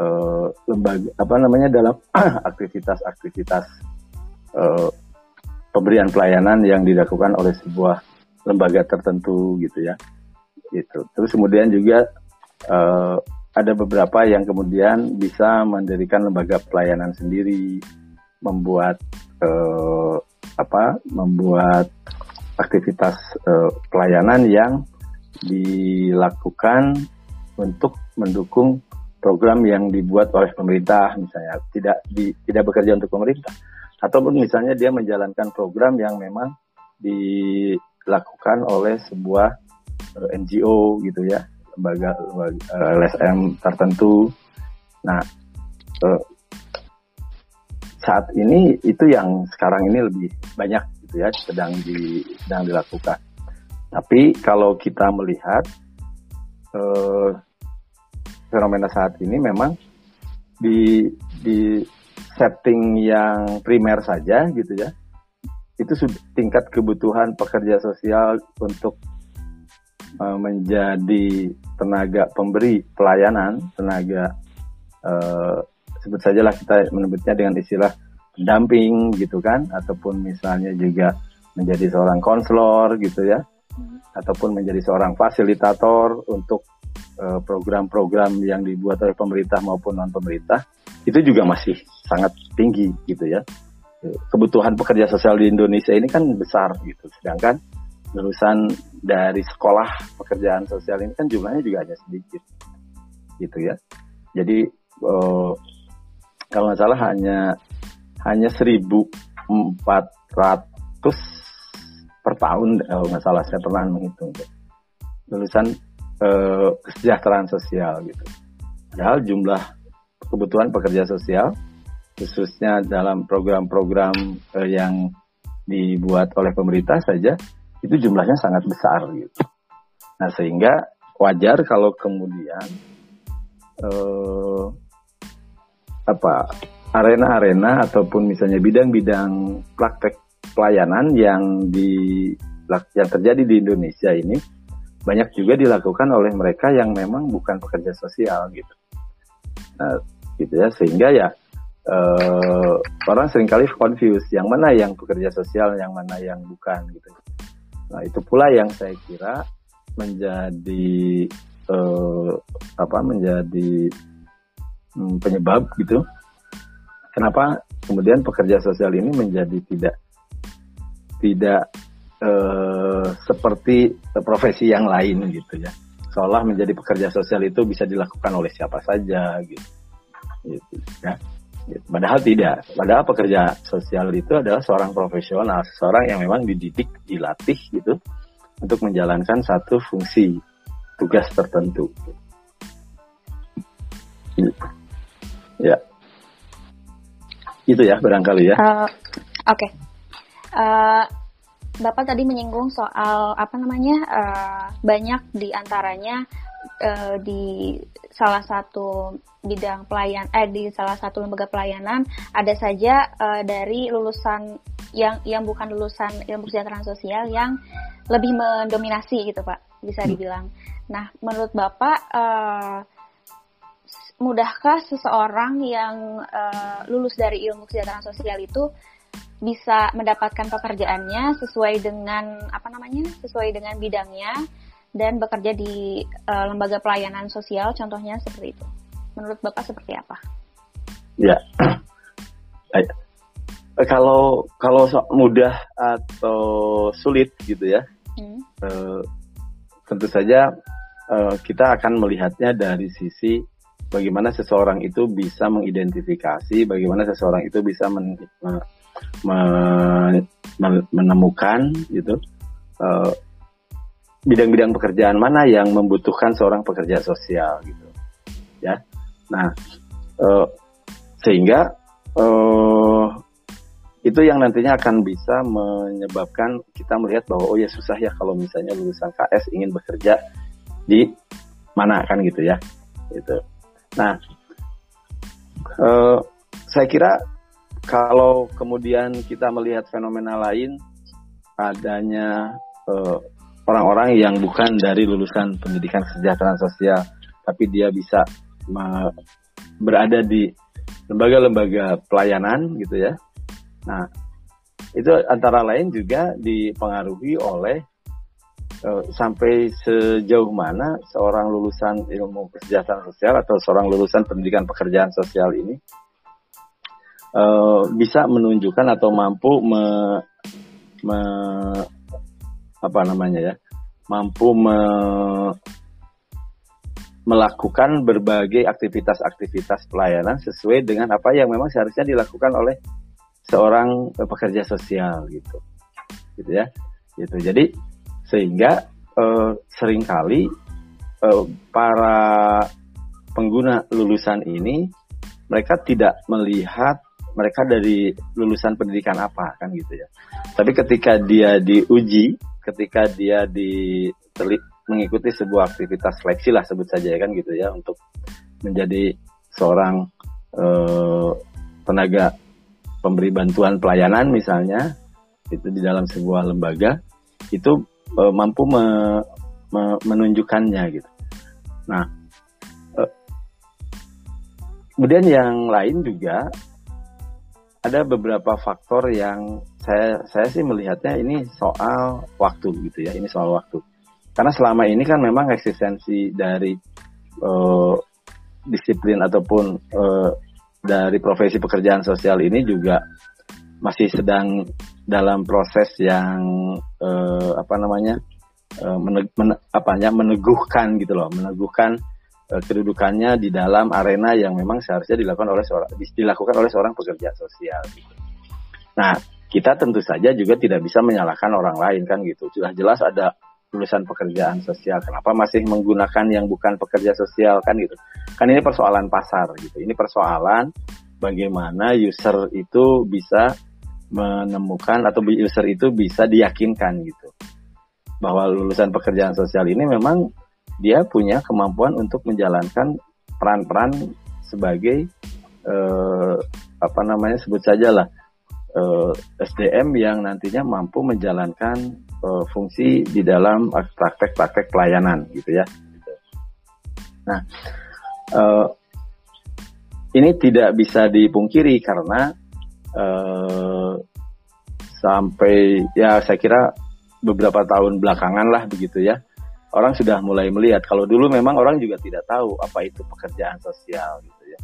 uh, lembaga apa namanya dalam aktivitas-aktivitas uh, pemberian pelayanan yang dilakukan oleh sebuah lembaga tertentu gitu ya. Itu terus kemudian juga uh, ada beberapa yang kemudian bisa mendirikan lembaga pelayanan sendiri membuat uh, apa membuat aktivitas uh, pelayanan yang dilakukan untuk mendukung program yang dibuat oleh pemerintah misalnya. Tidak di, tidak bekerja untuk pemerintah. Ataupun misalnya dia menjalankan program yang memang dilakukan oleh sebuah eh, NGO gitu ya. Lembaga, lembaga uh, LSM tertentu. Nah uh, saat ini itu yang sekarang ini lebih banyak gitu ya sedang di sedang dilakukan tapi kalau kita melihat eh, fenomena saat ini memang di di setting yang primer saja gitu ya, itu tingkat kebutuhan pekerja sosial untuk eh, menjadi tenaga pemberi pelayanan, tenaga eh, sebut sajalah kita menyebutnya dengan istilah pendamping gitu kan, ataupun misalnya juga menjadi seorang konselor gitu ya ataupun menjadi seorang fasilitator untuk eh, program-program yang dibuat oleh pemerintah maupun non pemerintah itu juga masih sangat tinggi gitu ya. Kebutuhan pekerja sosial di Indonesia ini kan besar gitu. Sedangkan lulusan dari sekolah pekerjaan sosial ini kan jumlahnya juga hanya sedikit gitu ya. Jadi uh, kalau nggak salah hanya hanya 1.400 per tahun kalau nggak salah saya pernah menghitung lulusan eh, kesejahteraan sosial gitu. Padahal jumlah kebutuhan pekerja sosial khususnya dalam program-program uh, yang dibuat oleh pemerintah saja itu jumlahnya sangat besar gitu. Nah sehingga wajar kalau kemudian uh, apa arena-arena ataupun misalnya bidang-bidang praktek pelayanan yang di yang terjadi di Indonesia ini banyak juga dilakukan oleh mereka yang memang bukan pekerja sosial gitu. Nah, gitu ya sehingga ya uh, orang sering kali confuse yang mana yang pekerja sosial, yang mana yang bukan gitu. Nah itu pula yang saya kira menjadi uh, apa menjadi um, penyebab gitu. Kenapa kemudian pekerja sosial ini menjadi tidak tidak uh, seperti profesi yang lain gitu ya. Seolah menjadi pekerja sosial itu bisa dilakukan oleh siapa saja gitu. gitu ya. Padahal tidak. Padahal pekerja sosial itu adalah seorang profesional, seorang yang memang dididik, dilatih gitu untuk menjalankan satu fungsi tugas tertentu. Ya, itu ya barangkali ya. Uh, Oke, okay. Uh, Bapak tadi menyinggung soal apa namanya uh, banyak di antaranya uh, di salah satu bidang pelayan eh di salah satu lembaga pelayanan ada saja uh, dari lulusan yang yang bukan lulusan ilmu kesejahteraan sosial yang lebih mendominasi gitu pak bisa hmm. dibilang. Nah menurut bapak uh, mudahkah seseorang yang uh, lulus dari ilmu kesejahteraan sosial itu bisa mendapatkan pekerjaannya sesuai dengan apa namanya sesuai dengan bidangnya dan bekerja di uh, lembaga pelayanan sosial contohnya seperti itu. Menurut Bapak seperti apa? Ya. kalau kalau mudah atau sulit gitu ya. Hmm. Uh, tentu saja uh, kita akan melihatnya dari sisi bagaimana seseorang itu bisa mengidentifikasi, bagaimana seseorang itu bisa men, me, me, menemukan gitu. Uh, bidang-bidang pekerjaan mana yang membutuhkan seorang pekerja sosial gitu ya. Nah uh, sehingga uh, itu yang nantinya akan bisa menyebabkan kita melihat bahwa oh ya susah ya kalau misalnya lulusan KS ingin bekerja di mana kan gitu ya gitu. Nah uh, saya kira kalau kemudian kita melihat fenomena lain adanya uh, orang-orang yang bukan dari lulusan pendidikan kesejahteraan sosial, tapi dia bisa berada di lembaga-lembaga pelayanan gitu ya. Nah, itu antara lain juga dipengaruhi oleh uh, sampai sejauh mana seorang lulusan ilmu kesejahteraan sosial atau seorang lulusan pendidikan pekerjaan sosial ini uh, bisa menunjukkan atau mampu me, me, apa namanya ya mampu me, melakukan berbagai aktivitas-aktivitas pelayanan sesuai dengan apa yang memang seharusnya dilakukan oleh seorang pekerja sosial gitu. Gitu ya. Gitu. Jadi sehingga eh, sering kali eh, para pengguna lulusan ini mereka tidak melihat mereka dari lulusan pendidikan apa kan gitu ya tapi ketika dia diuji ketika dia di mengikuti sebuah aktivitas seleksi lah sebut saja ya kan gitu ya untuk menjadi seorang eh, tenaga pemberi bantuan pelayanan misalnya itu di dalam sebuah lembaga itu eh, mampu me, me, menunjukkannya gitu. Nah, eh, kemudian yang lain juga ada beberapa faktor yang saya saya sih melihatnya ini soal waktu gitu ya ini soal waktu. Karena selama ini kan memang eksistensi dari uh, disiplin ataupun uh, dari profesi pekerjaan sosial ini juga masih sedang dalam proses yang uh, apa namanya uh, meneg, men, apanya meneguhkan gitu loh meneguhkan uh, kedudukannya di dalam arena yang memang seharusnya dilakukan oleh seorang dilakukan oleh seorang pekerja sosial gitu. Nah, kita tentu saja juga tidak bisa menyalahkan orang lain kan gitu. Sudah jelas ada lulusan pekerjaan sosial. Kenapa masih menggunakan yang bukan pekerja sosial kan gitu? Kan ini persoalan pasar gitu. Ini persoalan bagaimana user itu bisa menemukan atau user itu bisa diyakinkan gitu bahwa lulusan pekerjaan sosial ini memang dia punya kemampuan untuk menjalankan peran-peran sebagai eh, apa namanya sebut saja lah eh, SDM yang nantinya mampu menjalankan eh, fungsi di dalam praktek-praktek pelayanan gitu ya. Nah, eh, ini tidak bisa dipungkiri karena eh, sampai ya saya kira beberapa tahun belakangan lah begitu ya orang sudah mulai melihat. Kalau dulu memang orang juga tidak tahu apa itu pekerjaan sosial gitu ya.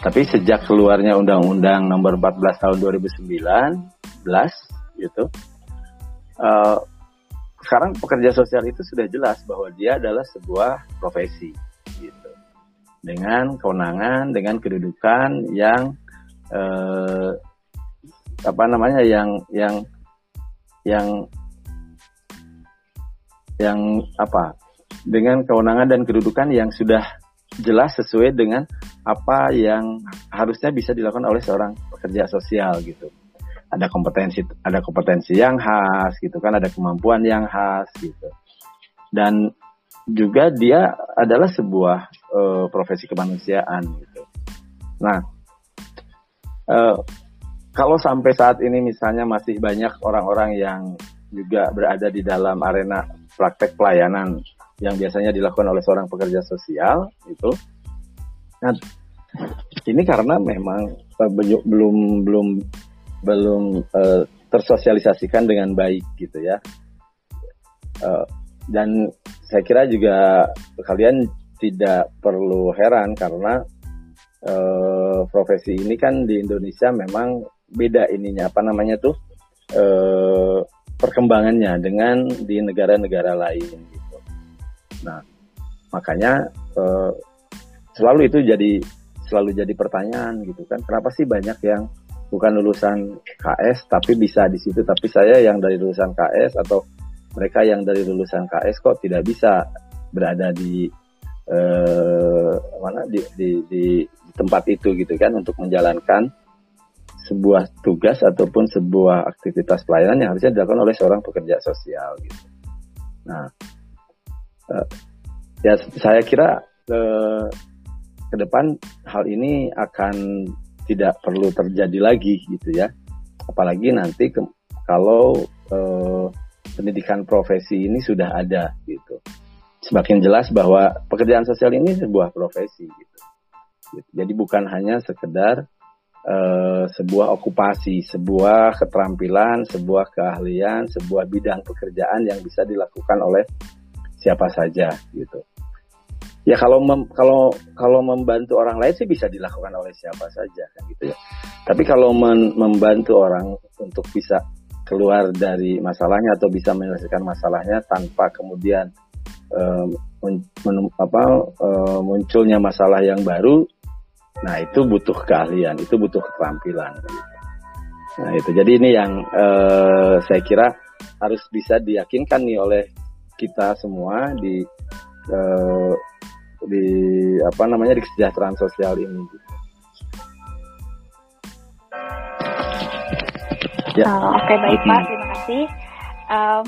Tapi sejak keluarnya undang-undang nomor 14 tahun 2019 gitu uh, sekarang pekerja sosial itu sudah jelas bahwa dia adalah sebuah profesi gitu. Dengan kewenangan dengan kedudukan yang uh, apa namanya yang yang yang yang apa dengan kewenangan dan kedudukan yang sudah jelas sesuai dengan apa yang harusnya bisa dilakukan oleh seorang pekerja sosial gitu. Ada kompetensi ada kompetensi yang khas gitu kan, ada kemampuan yang khas gitu. Dan juga dia adalah sebuah uh, profesi kemanusiaan gitu. Nah, uh, kalau sampai saat ini misalnya masih banyak orang-orang yang juga berada di dalam arena praktek pelayanan yang biasanya dilakukan oleh seorang pekerja sosial itu. Nah, ini karena memang uh, belum belum belum uh, tersosialisasikan dengan baik gitu ya. Uh, dan saya kira juga kalian tidak perlu heran karena uh, profesi ini kan di Indonesia memang beda ininya apa namanya tuh uh, perkembangannya dengan di negara-negara lain gitu. Nah, makanya eh, selalu itu jadi selalu jadi pertanyaan gitu kan. Kenapa sih banyak yang bukan lulusan KS tapi bisa di situ tapi saya yang dari lulusan KS atau mereka yang dari lulusan KS kok tidak bisa berada di eh, mana di, di, di tempat itu gitu kan untuk menjalankan sebuah tugas ataupun sebuah aktivitas pelayanan yang harusnya dilakukan oleh seorang pekerja sosial gitu. Nah, uh, ya saya kira uh, ke depan hal ini akan tidak perlu terjadi lagi gitu ya. Apalagi nanti ke, kalau uh, pendidikan profesi ini sudah ada gitu. Semakin jelas bahwa pekerjaan sosial ini sebuah profesi gitu. Jadi bukan hanya sekedar uh, sebuah okupasi, sebuah keterampilan, sebuah keahlian, sebuah bidang pekerjaan yang bisa dilakukan oleh siapa saja gitu. Ya kalau mem, kalau kalau membantu orang lain sih bisa dilakukan oleh siapa saja kan gitu ya. Tapi kalau membantu orang untuk bisa keluar dari masalahnya atau bisa menyelesaikan masalahnya tanpa kemudian um, apa, um, munculnya masalah yang baru Nah itu butuh keahlian, itu butuh keterampilan. Nah itu jadi ini yang uh, saya kira harus bisa diyakinkan nih oleh kita semua di uh, di apa namanya di kesejahteraan sosial ini. Ya. Uh, Oke okay, baik Pak, terima kasih. Uh,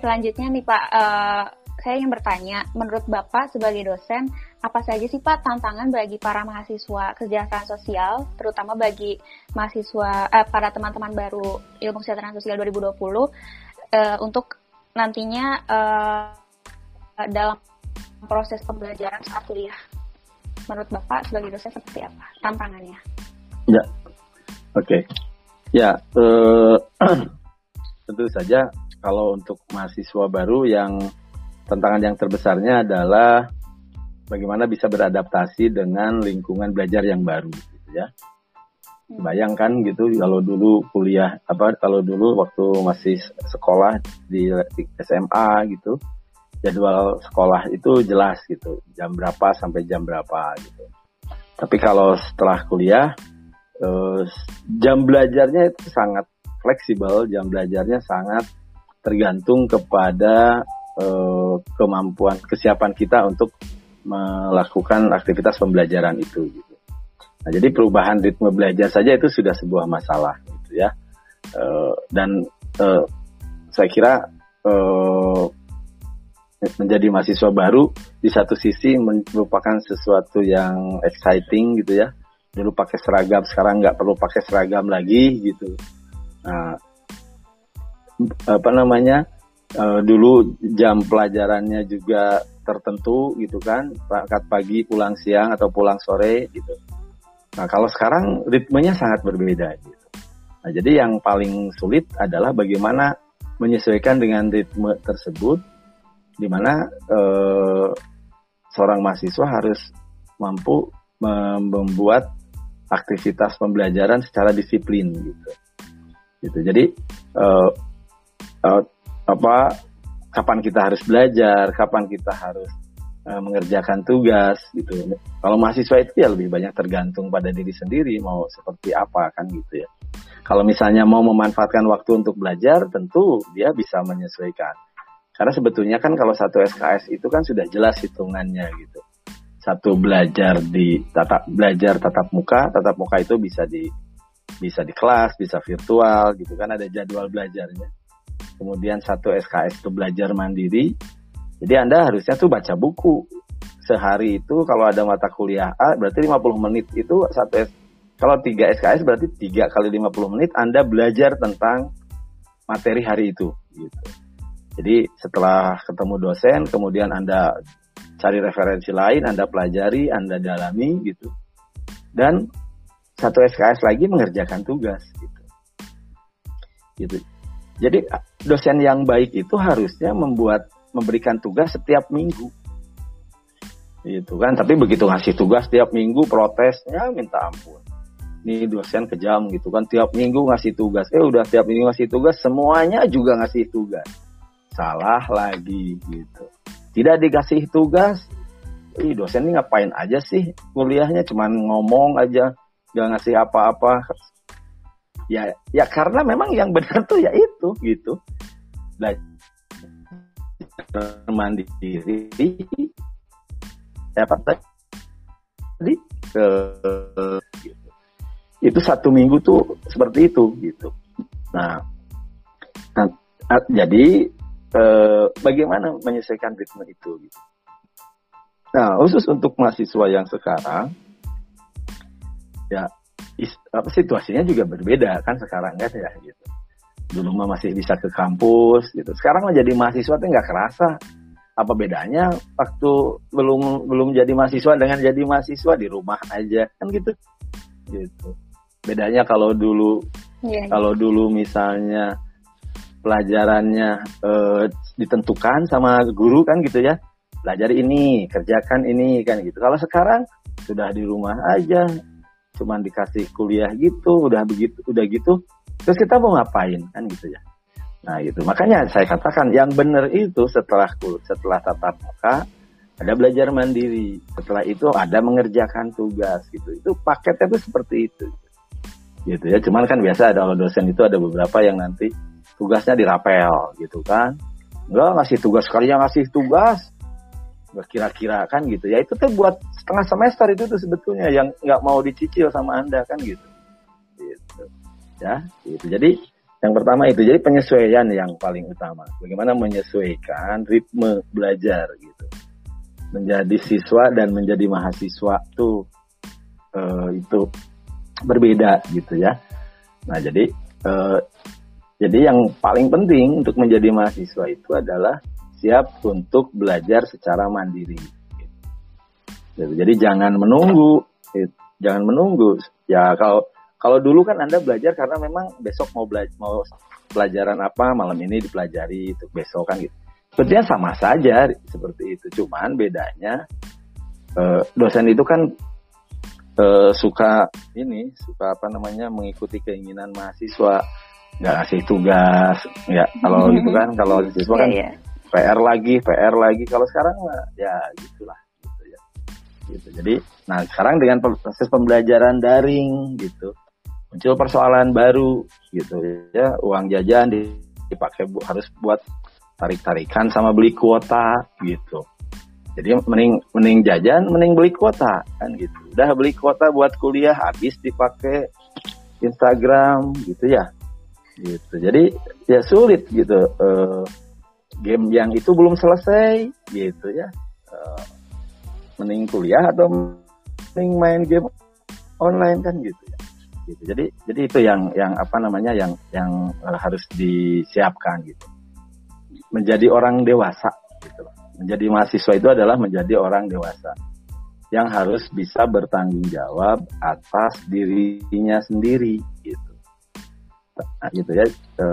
selanjutnya nih Pak, uh, saya ingin bertanya, menurut Bapak sebagai dosen, apa saja sih Pak tantangan bagi para mahasiswa kesejahteraan sosial, terutama bagi mahasiswa eh, para teman-teman baru ilmu kesejahteraan sosial 2020 eh, untuk nantinya eh, dalam proses pembelajaran saat kuliah. Menurut Bapak sebagai dosen seperti apa tantangannya? Ya, oke. Okay. Ya, eh, tentu saja kalau untuk mahasiswa baru yang tantangan yang terbesarnya adalah bagaimana bisa beradaptasi dengan lingkungan belajar yang baru gitu ya. Hmm. Bayangkan gitu kalau dulu kuliah apa kalau dulu waktu masih sekolah di, SMA gitu jadwal sekolah itu jelas gitu jam berapa sampai jam berapa gitu. Tapi kalau setelah kuliah eh, jam belajarnya itu sangat fleksibel, jam belajarnya sangat tergantung kepada uh, kemampuan kesiapan kita untuk melakukan aktivitas pembelajaran itu gitu. Nah, jadi perubahan ritme belajar saja itu sudah sebuah masalah gitu ya. Uh, dan uh, saya kira uh, menjadi mahasiswa baru di satu sisi merupakan sesuatu yang exciting gitu ya. Dulu pakai seragam, sekarang nggak perlu pakai seragam lagi gitu. Nah, apa namanya? Uh, dulu jam pelajarannya juga tertentu gitu kan, berangkat pagi, pulang siang atau pulang sore gitu. Nah, kalau sekarang ritmenya sangat berbeda gitu. Nah, jadi yang paling sulit adalah bagaimana menyesuaikan dengan ritme tersebut di mana eh, seorang mahasiswa harus mampu membuat aktivitas pembelajaran secara disiplin gitu. Gitu. Jadi eh, eh, apa kapan kita harus belajar, kapan kita harus eh, mengerjakan tugas gitu. Kalau mahasiswa itu ya lebih banyak tergantung pada diri sendiri mau seperti apa kan gitu ya. Kalau misalnya mau memanfaatkan waktu untuk belajar, tentu dia bisa menyesuaikan karena sebetulnya kan kalau satu SKS itu kan sudah jelas hitungannya gitu. Satu belajar di tatap belajar tatap muka, tatap muka itu bisa di bisa di kelas, bisa virtual gitu kan ada jadwal belajarnya. Kemudian satu SKS itu belajar mandiri. Jadi Anda harusnya tuh baca buku. Sehari itu kalau ada mata kuliah A berarti 50 menit itu satu S kalau 3 SKS berarti 3 kali 50 menit Anda belajar tentang materi hari itu gitu. Jadi setelah ketemu dosen, kemudian Anda cari referensi lain, Anda pelajari, Anda dalami gitu. Dan satu SKS lagi mengerjakan tugas gitu. Gitu. Jadi dosen yang baik itu harusnya membuat memberikan tugas setiap minggu. Gitu kan, tapi begitu ngasih tugas setiap minggu protesnya minta ampun. Ini dosen kejam gitu kan, tiap minggu ngasih tugas. Eh udah tiap minggu ngasih tugas, semuanya juga ngasih tugas salah lagi gitu. Tidak dikasih tugas, ih dosen ini ngapain aja sih kuliahnya cuman ngomong aja, gak ngasih apa-apa. Ya, ya karena memang yang benar tuh ya itu gitu. Belajar mandiri, ya apa tadi ke gitu. itu satu minggu tuh seperti itu gitu. Nah, nah jadi eh, bagaimana menyelesaikan ritme itu gitu. Nah, khusus untuk mahasiswa yang sekarang ya apa situasinya juga berbeda kan sekarang kan ya gitu. Dulu mah masih bisa ke kampus gitu. Sekarang menjadi mahasiswa tuh nggak kerasa. Apa bedanya waktu belum belum jadi mahasiswa dengan jadi mahasiswa di rumah aja kan gitu. Gitu. Bedanya kalau dulu yeah, iya. kalau dulu misalnya pelajarannya uh, ditentukan sama guru kan gitu ya belajar ini kerjakan ini kan gitu kalau sekarang sudah di rumah aja cuman dikasih kuliah gitu udah begitu udah gitu terus kita mau ngapain? Kan gitu ya. Nah gitu. Makanya saya katakan yang benar itu setelah setelah tatap muka ada belajar mandiri. Setelah itu ada mengerjakan tugas gitu. Itu paketnya tuh seperti itu. Gitu ya. Cuman kan biasa ada dosen itu ada beberapa yang nanti tugasnya dirapel gitu kan. Enggak ngasih tugas sekalinya ngasih tugas kira-kira kan gitu. Ya itu tuh buat setengah semester itu tuh sebetulnya yang nggak mau dicicil sama anda kan gitu. Gitu. Ya gitu. Jadi yang pertama itu. Jadi penyesuaian yang paling utama. Bagaimana menyesuaikan ritme belajar gitu. Menjadi siswa dan menjadi mahasiswa tuh uh, itu berbeda gitu ya. Nah jadi uh, jadi yang paling penting untuk menjadi mahasiswa itu adalah siap untuk belajar secara mandiri. Gitu. Jadi jangan menunggu, jangan menunggu. Ya kalau kalau dulu kan anda belajar karena memang besok mau belajar mau pelajaran apa malam ini dipelajari untuk besok kan gitu. Sebetulnya sama saja seperti itu, cuman bedanya eh, dosen itu kan eh, suka ini suka apa namanya mengikuti keinginan mahasiswa nggak ngasih tugas ya kalau mm-hmm. gitu kan kalau siswa kan yeah, yeah. PR lagi PR lagi kalau sekarang ya gitulah gitu ya gitu jadi nah sekarang dengan proses pembelajaran daring gitu muncul persoalan baru gitu ya uang jajan di dipakai bu, harus buat tarik-tarikan sama beli kuota gitu. Jadi mending mending jajan, mending beli kuota kan gitu. Udah beli kuota buat kuliah habis dipakai Instagram gitu ya. Gitu. Jadi ya sulit gitu. Uh, game yang itu belum selesai gitu ya. Uh, mending kuliah atau mending main game online kan gitu ya. Gitu. Jadi jadi itu yang yang apa namanya yang yang harus disiapkan gitu. Menjadi orang dewasa gitu menjadi mahasiswa itu adalah menjadi orang dewasa yang harus bisa bertanggung jawab atas dirinya sendiri gitu. Nah, gitu ya. E,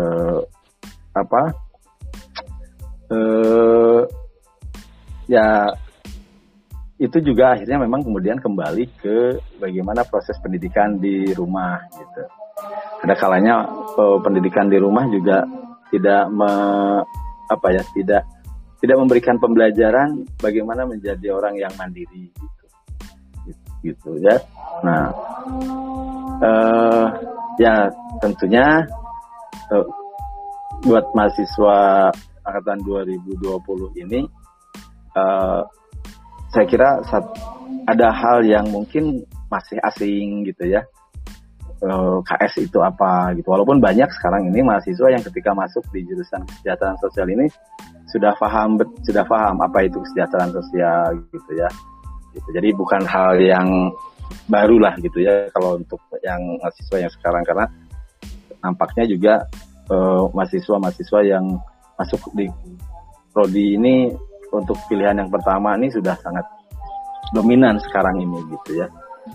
apa? E, ya itu juga akhirnya memang kemudian kembali ke bagaimana proses pendidikan di rumah gitu. Ada kalanya e, pendidikan di rumah juga tidak me, apa ya tidak tidak memberikan pembelajaran bagaimana menjadi orang yang mandiri gitu, gitu, ya. Nah, uh, ya tentunya uh, buat mahasiswa angkatan 2020 ini, uh, saya kira saat ada hal yang mungkin masih asing gitu ya. KS itu apa gitu. Walaupun banyak sekarang ini mahasiswa yang ketika masuk di jurusan kesejahteraan sosial ini sudah paham sudah paham apa itu kesejahteraan sosial gitu ya gitu jadi bukan hal yang baru lah gitu ya kalau untuk yang mahasiswa yang sekarang karena nampaknya juga uh, mahasiswa-mahasiswa yang masuk di prodi ini untuk pilihan yang pertama ini sudah sangat dominan sekarang ini gitu ya.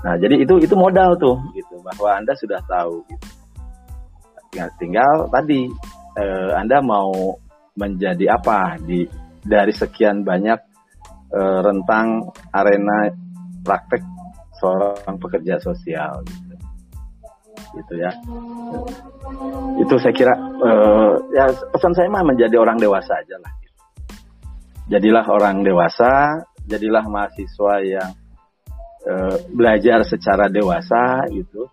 Nah, jadi itu itu modal tuh gitu bahwa Anda sudah tahu gitu. Tinggal, tinggal tadi eh, Anda mau menjadi apa di dari sekian banyak uh, rentang arena praktek seorang pekerja sosial gitu, gitu ya itu saya kira uh, ya pesan saya mah menjadi orang dewasa aja lah gitu. jadilah orang dewasa jadilah mahasiswa yang uh, belajar secara dewasa gitu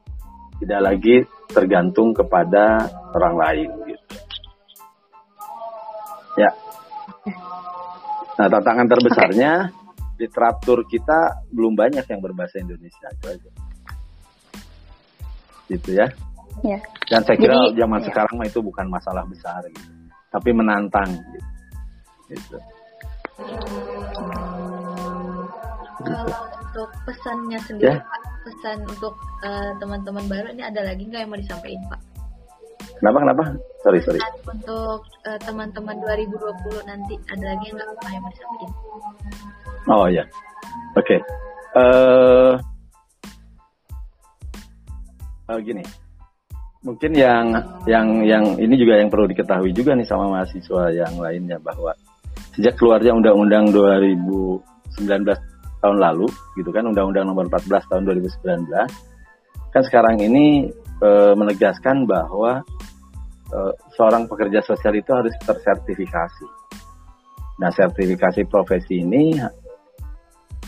tidak lagi tergantung kepada orang lain gitu Ya. Nah, tantangan terbesarnya okay. literatur kita belum banyak yang berbahasa Indonesia itu aja. Gitu ya. Ya. Dan saya kira Jadi, zaman ya. sekarang mah itu bukan masalah besar gitu. Tapi menantang gitu. gitu. Kalau untuk pesannya sendiri, ya? Pak, pesan untuk uh, teman-teman baru ini ada lagi nggak yang mau disampaikan, Pak? Kenapa kenapa? Sorry sorry. Untuk uh, teman-teman 2020 nanti ada lagi yang nggak mau yang disampaikan? Oh ya, oke. Okay. Uh, eh, uh, gini, mungkin yang yang yang ini juga yang perlu diketahui juga nih sama mahasiswa yang lainnya bahwa sejak keluarnya Undang-Undang 2019 tahun lalu, gitu kan, Undang-Undang Nomor 14 tahun 2019, kan sekarang ini e, menegaskan bahwa uh, seorang pekerja sosial itu harus tersertifikasi. Nah, sertifikasi profesi ini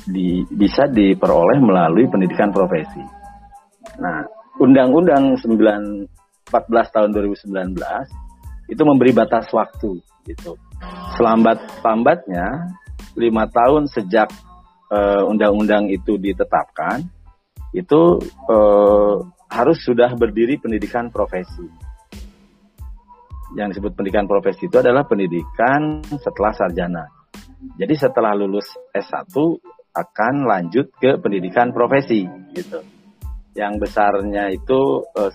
di, bisa diperoleh melalui pendidikan profesi. Nah, Undang-Undang 9 14 tahun 2019 itu memberi batas waktu gitu. Selambat-lambatnya lima tahun sejak uh, undang-undang itu ditetapkan itu uh, harus sudah berdiri pendidikan profesi yang disebut pendidikan profesi itu adalah pendidikan setelah sarjana. Jadi setelah lulus S1 akan lanjut ke pendidikan profesi gitu. Yang besarnya itu eh,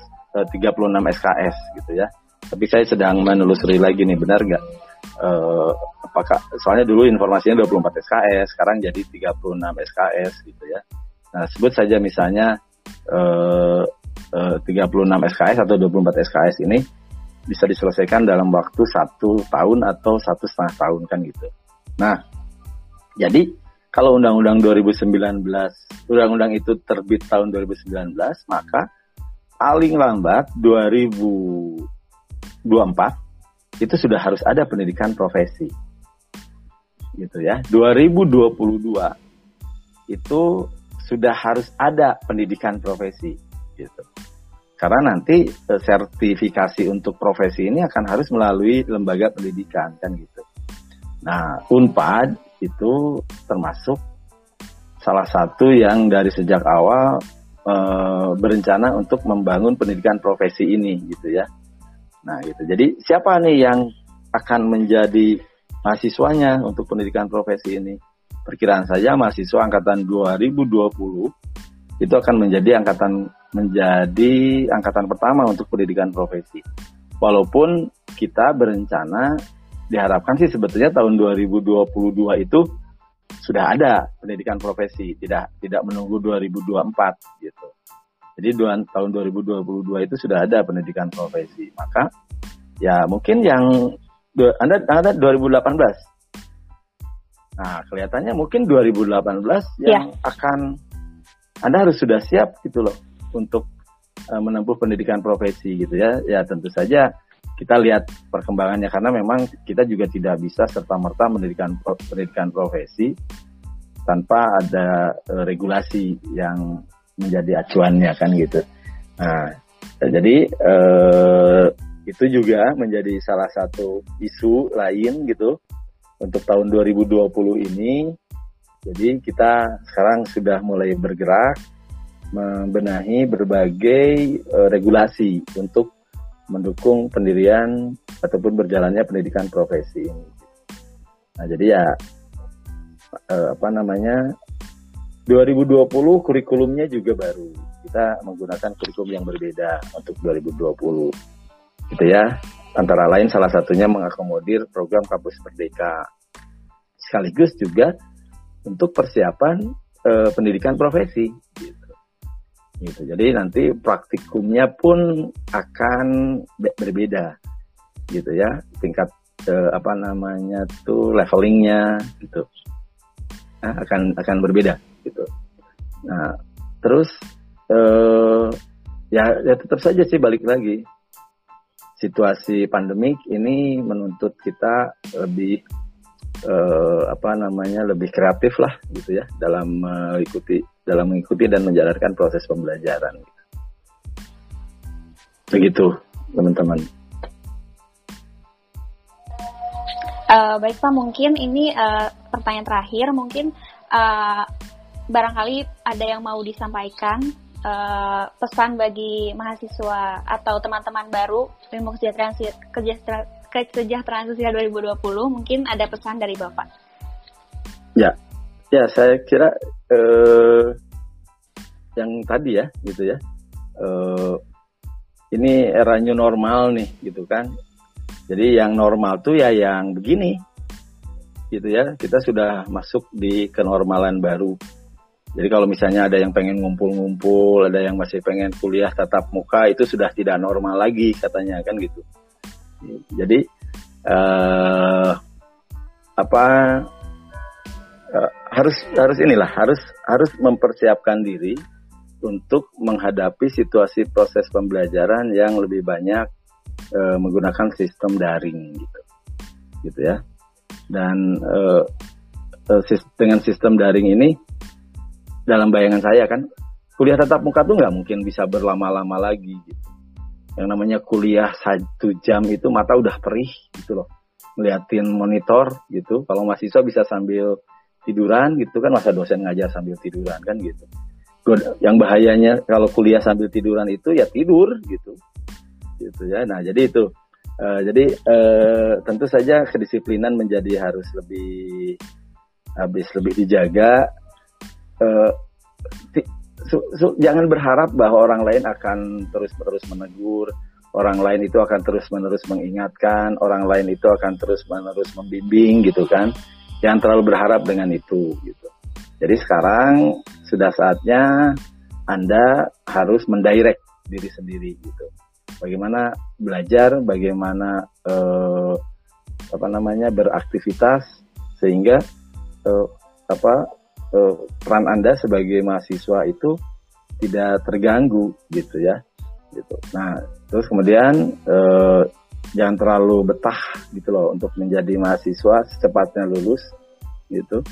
36 SKS gitu ya. Tapi saya sedang menelusuri lagi nih benar nggak? Eh, apakah soalnya dulu informasinya 24 SKS, sekarang jadi 36 SKS gitu ya. Nah, sebut saja misalnya eh, eh, 36 SKS atau 24 SKS ini bisa diselesaikan dalam waktu satu tahun atau satu setengah tahun kan gitu. Nah, jadi kalau Undang-Undang 2019, Undang-Undang itu terbit tahun 2019, maka paling lambat 2024 itu sudah harus ada pendidikan profesi. Gitu ya. 2022 itu sudah harus ada pendidikan profesi gitu. Karena nanti eh, sertifikasi untuk profesi ini akan harus melalui lembaga pendidikan kan gitu. Nah, Unpad itu termasuk salah satu yang dari sejak awal e, berencana untuk membangun pendidikan profesi ini gitu ya. Nah, gitu. Jadi siapa nih yang akan menjadi mahasiswanya untuk pendidikan profesi ini? Perkiraan saja mahasiswa angkatan 2020 itu akan menjadi angkatan menjadi angkatan pertama untuk pendidikan profesi. Walaupun kita berencana diharapkan sih sebetulnya tahun 2022 itu sudah ada pendidikan profesi, tidak tidak menunggu 2024 gitu. Jadi dua, tahun 2022 itu sudah ada pendidikan profesi. Maka ya mungkin yang Anda Anda 2018. Nah, kelihatannya mungkin 2018 yang ya. akan Anda harus sudah siap gitu loh untuk uh, menempuh pendidikan profesi gitu ya. Ya tentu saja kita lihat perkembangannya karena memang kita juga tidak bisa serta merta pendidikan pendidikan profesi tanpa ada uh, regulasi yang menjadi acuannya kan gitu. Nah, jadi uh, itu juga menjadi salah satu isu lain gitu untuk tahun 2020 ini. Jadi kita sekarang sudah mulai bergerak membenahi berbagai uh, regulasi untuk mendukung pendirian ataupun berjalannya pendidikan profesi ini. Nah, jadi ya eh, apa namanya 2020 kurikulumnya juga baru. Kita menggunakan kurikulum yang berbeda untuk 2020. Gitu ya. Antara lain salah satunya mengakomodir program kampus merdeka. Sekaligus juga untuk persiapan eh, pendidikan profesi gitu gitu. Jadi nanti praktikumnya pun akan berbeda gitu ya tingkat eh, apa namanya tuh levelingnya gitu nah, akan akan berbeda gitu. Nah terus eh, ya ya tetap saja sih balik lagi situasi pandemik ini menuntut kita lebih eh, apa namanya lebih kreatif lah gitu ya dalam mengikuti dalam mengikuti dan menjalankan proses pembelajaran. Begitu teman-teman. Uh, baik Pak, mungkin ini uh, pertanyaan terakhir, mungkin uh, barangkali ada yang mau disampaikan uh, pesan bagi mahasiswa atau teman-teman baru ilmu kesejahteraan kesejahteraan, kesejahteraan sosial 2020, mungkin ada pesan dari Bapak. Ya, Ya, saya kira eh, yang tadi ya, gitu ya. Eh, ini era new normal nih, gitu kan. Jadi yang normal tuh ya yang begini, gitu ya. Kita sudah masuk di kenormalan baru. Jadi kalau misalnya ada yang pengen ngumpul-ngumpul, ada yang masih pengen kuliah tatap muka, itu sudah tidak normal lagi katanya kan gitu. Jadi eh, apa uh, harus harus inilah harus harus mempersiapkan diri untuk menghadapi situasi proses pembelajaran yang lebih banyak uh, menggunakan sistem daring gitu. Gitu ya. Dan uh, uh, dengan sistem daring ini dalam bayangan saya kan kuliah tatap muka tuh nggak mungkin bisa berlama-lama lagi gitu yang namanya kuliah satu jam itu mata udah perih gitu loh. Ngeliatin monitor gitu. Kalau mahasiswa bisa sambil tiduran gitu kan masa dosen ngajar sambil tiduran kan gitu. Yang bahayanya kalau kuliah sambil tiduran itu ya tidur gitu. Gitu ya. Nah jadi itu. Uh, jadi uh, tentu saja kedisiplinan menjadi harus lebih habis lebih dijaga. Uh, su, su, jangan berharap bahwa orang lain akan terus menerus menegur orang lain itu akan terus menerus mengingatkan orang lain itu akan terus menerus membimbing gitu kan Jangan terlalu berharap dengan itu gitu. Jadi sekarang sudah saatnya Anda harus mendirect diri sendiri gitu. Bagaimana belajar, bagaimana eh, apa namanya beraktivitas sehingga eh, apa eh, peran Anda sebagai mahasiswa itu tidak terganggu gitu ya. Gitu. Nah, terus kemudian eh, jangan terlalu betah gitu loh untuk menjadi mahasiswa secepatnya lulus gitu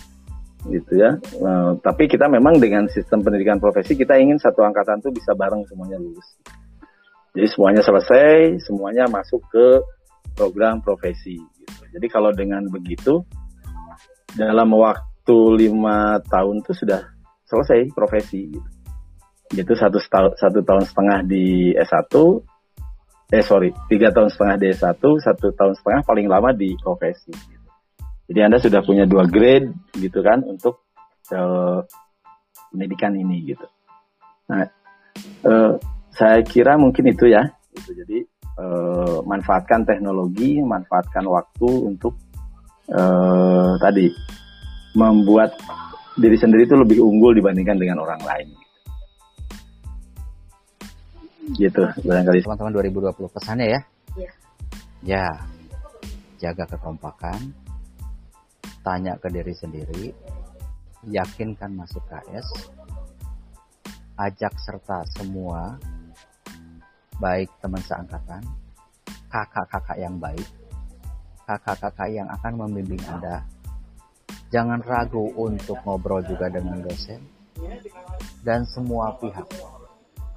gitu ya. Nah, tapi kita memang dengan sistem pendidikan profesi kita ingin satu angkatan tuh bisa bareng semuanya lulus. Jadi semuanya selesai, semuanya masuk ke program profesi. Gitu. Jadi kalau dengan begitu, dalam waktu lima tahun itu sudah selesai profesi. Gitu. Gitu satu, satu tahun setengah di S1, eh sorry, tiga tahun setengah di S1, satu tahun setengah paling lama di profesi. Gitu. Jadi Anda sudah punya dua grade gitu kan untuk uh, pendidikan ini gitu. Nah, uh, saya kira mungkin itu ya. Gitu. Jadi uh, manfaatkan teknologi, manfaatkan waktu untuk uh, tadi membuat diri sendiri itu lebih unggul dibandingkan dengan orang lain. Gitu, barangkali. Teman-teman 2020 pesannya ya. Iya. Ya, jaga kekompakan, tanya ke diri sendiri, yakinkan masuk KS, ajak serta semua, baik teman seangkatan, kakak-kakak yang baik, kakak-kakak yang akan membimbing Anda. Jangan ragu untuk ngobrol juga dengan dosen dan semua pihak.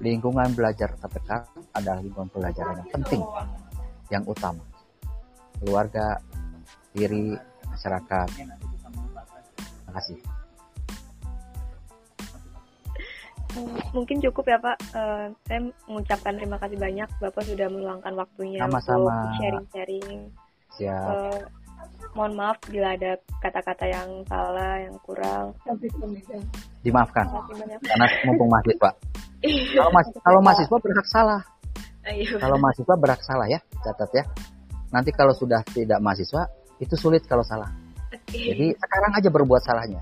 Lingkungan belajar terdekat adalah lingkungan pelajaran yang penting, yang utama. Keluarga, diri, masyarakat. Terima kasih. mungkin cukup ya Pak. Uh, saya mengucapkan terima kasih banyak Bapak sudah meluangkan waktunya Sama-sama. untuk sharing-sharing. Siap. Uh, mohon maaf bila ada kata-kata yang salah, yang kurang. Dimaafkan. Karena mumpung mahasiswa. Kalau mahasiswa, kalau mahasiswa berhak salah. Ayo. Kalau mahasiswa berhak salah ya, catat ya. Nanti kalau sudah tidak mahasiswa, itu sulit kalau salah. Jadi sekarang aja berbuat salahnya.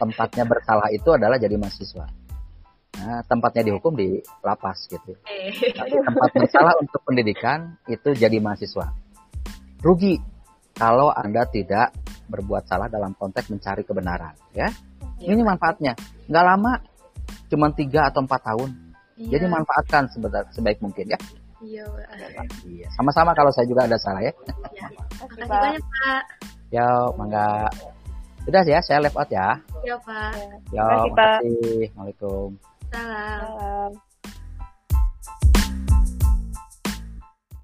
Tempatnya bersalah itu adalah jadi mahasiswa. Nah, tempatnya dihukum di lapas gitu. Tapi tempat bersalah untuk pendidikan itu jadi mahasiswa. Rugi kalau Anda tidak berbuat salah dalam konteks mencari kebenaran, ya. Iya. Ini manfaatnya. Nggak lama, cuma tiga atau empat tahun. Iya. Jadi manfaatkan sebaik mungkin ya. Iya, Pak. Iya. Sama-sama kalau saya juga ada salah ya. Iya. Makasih, banyak, Pak. Yo, mangga. Sudah ya, saya left out ya. Iya, Pak. Yo, Terima kasih, Pak. Assalamualaikum. Salam. Salam.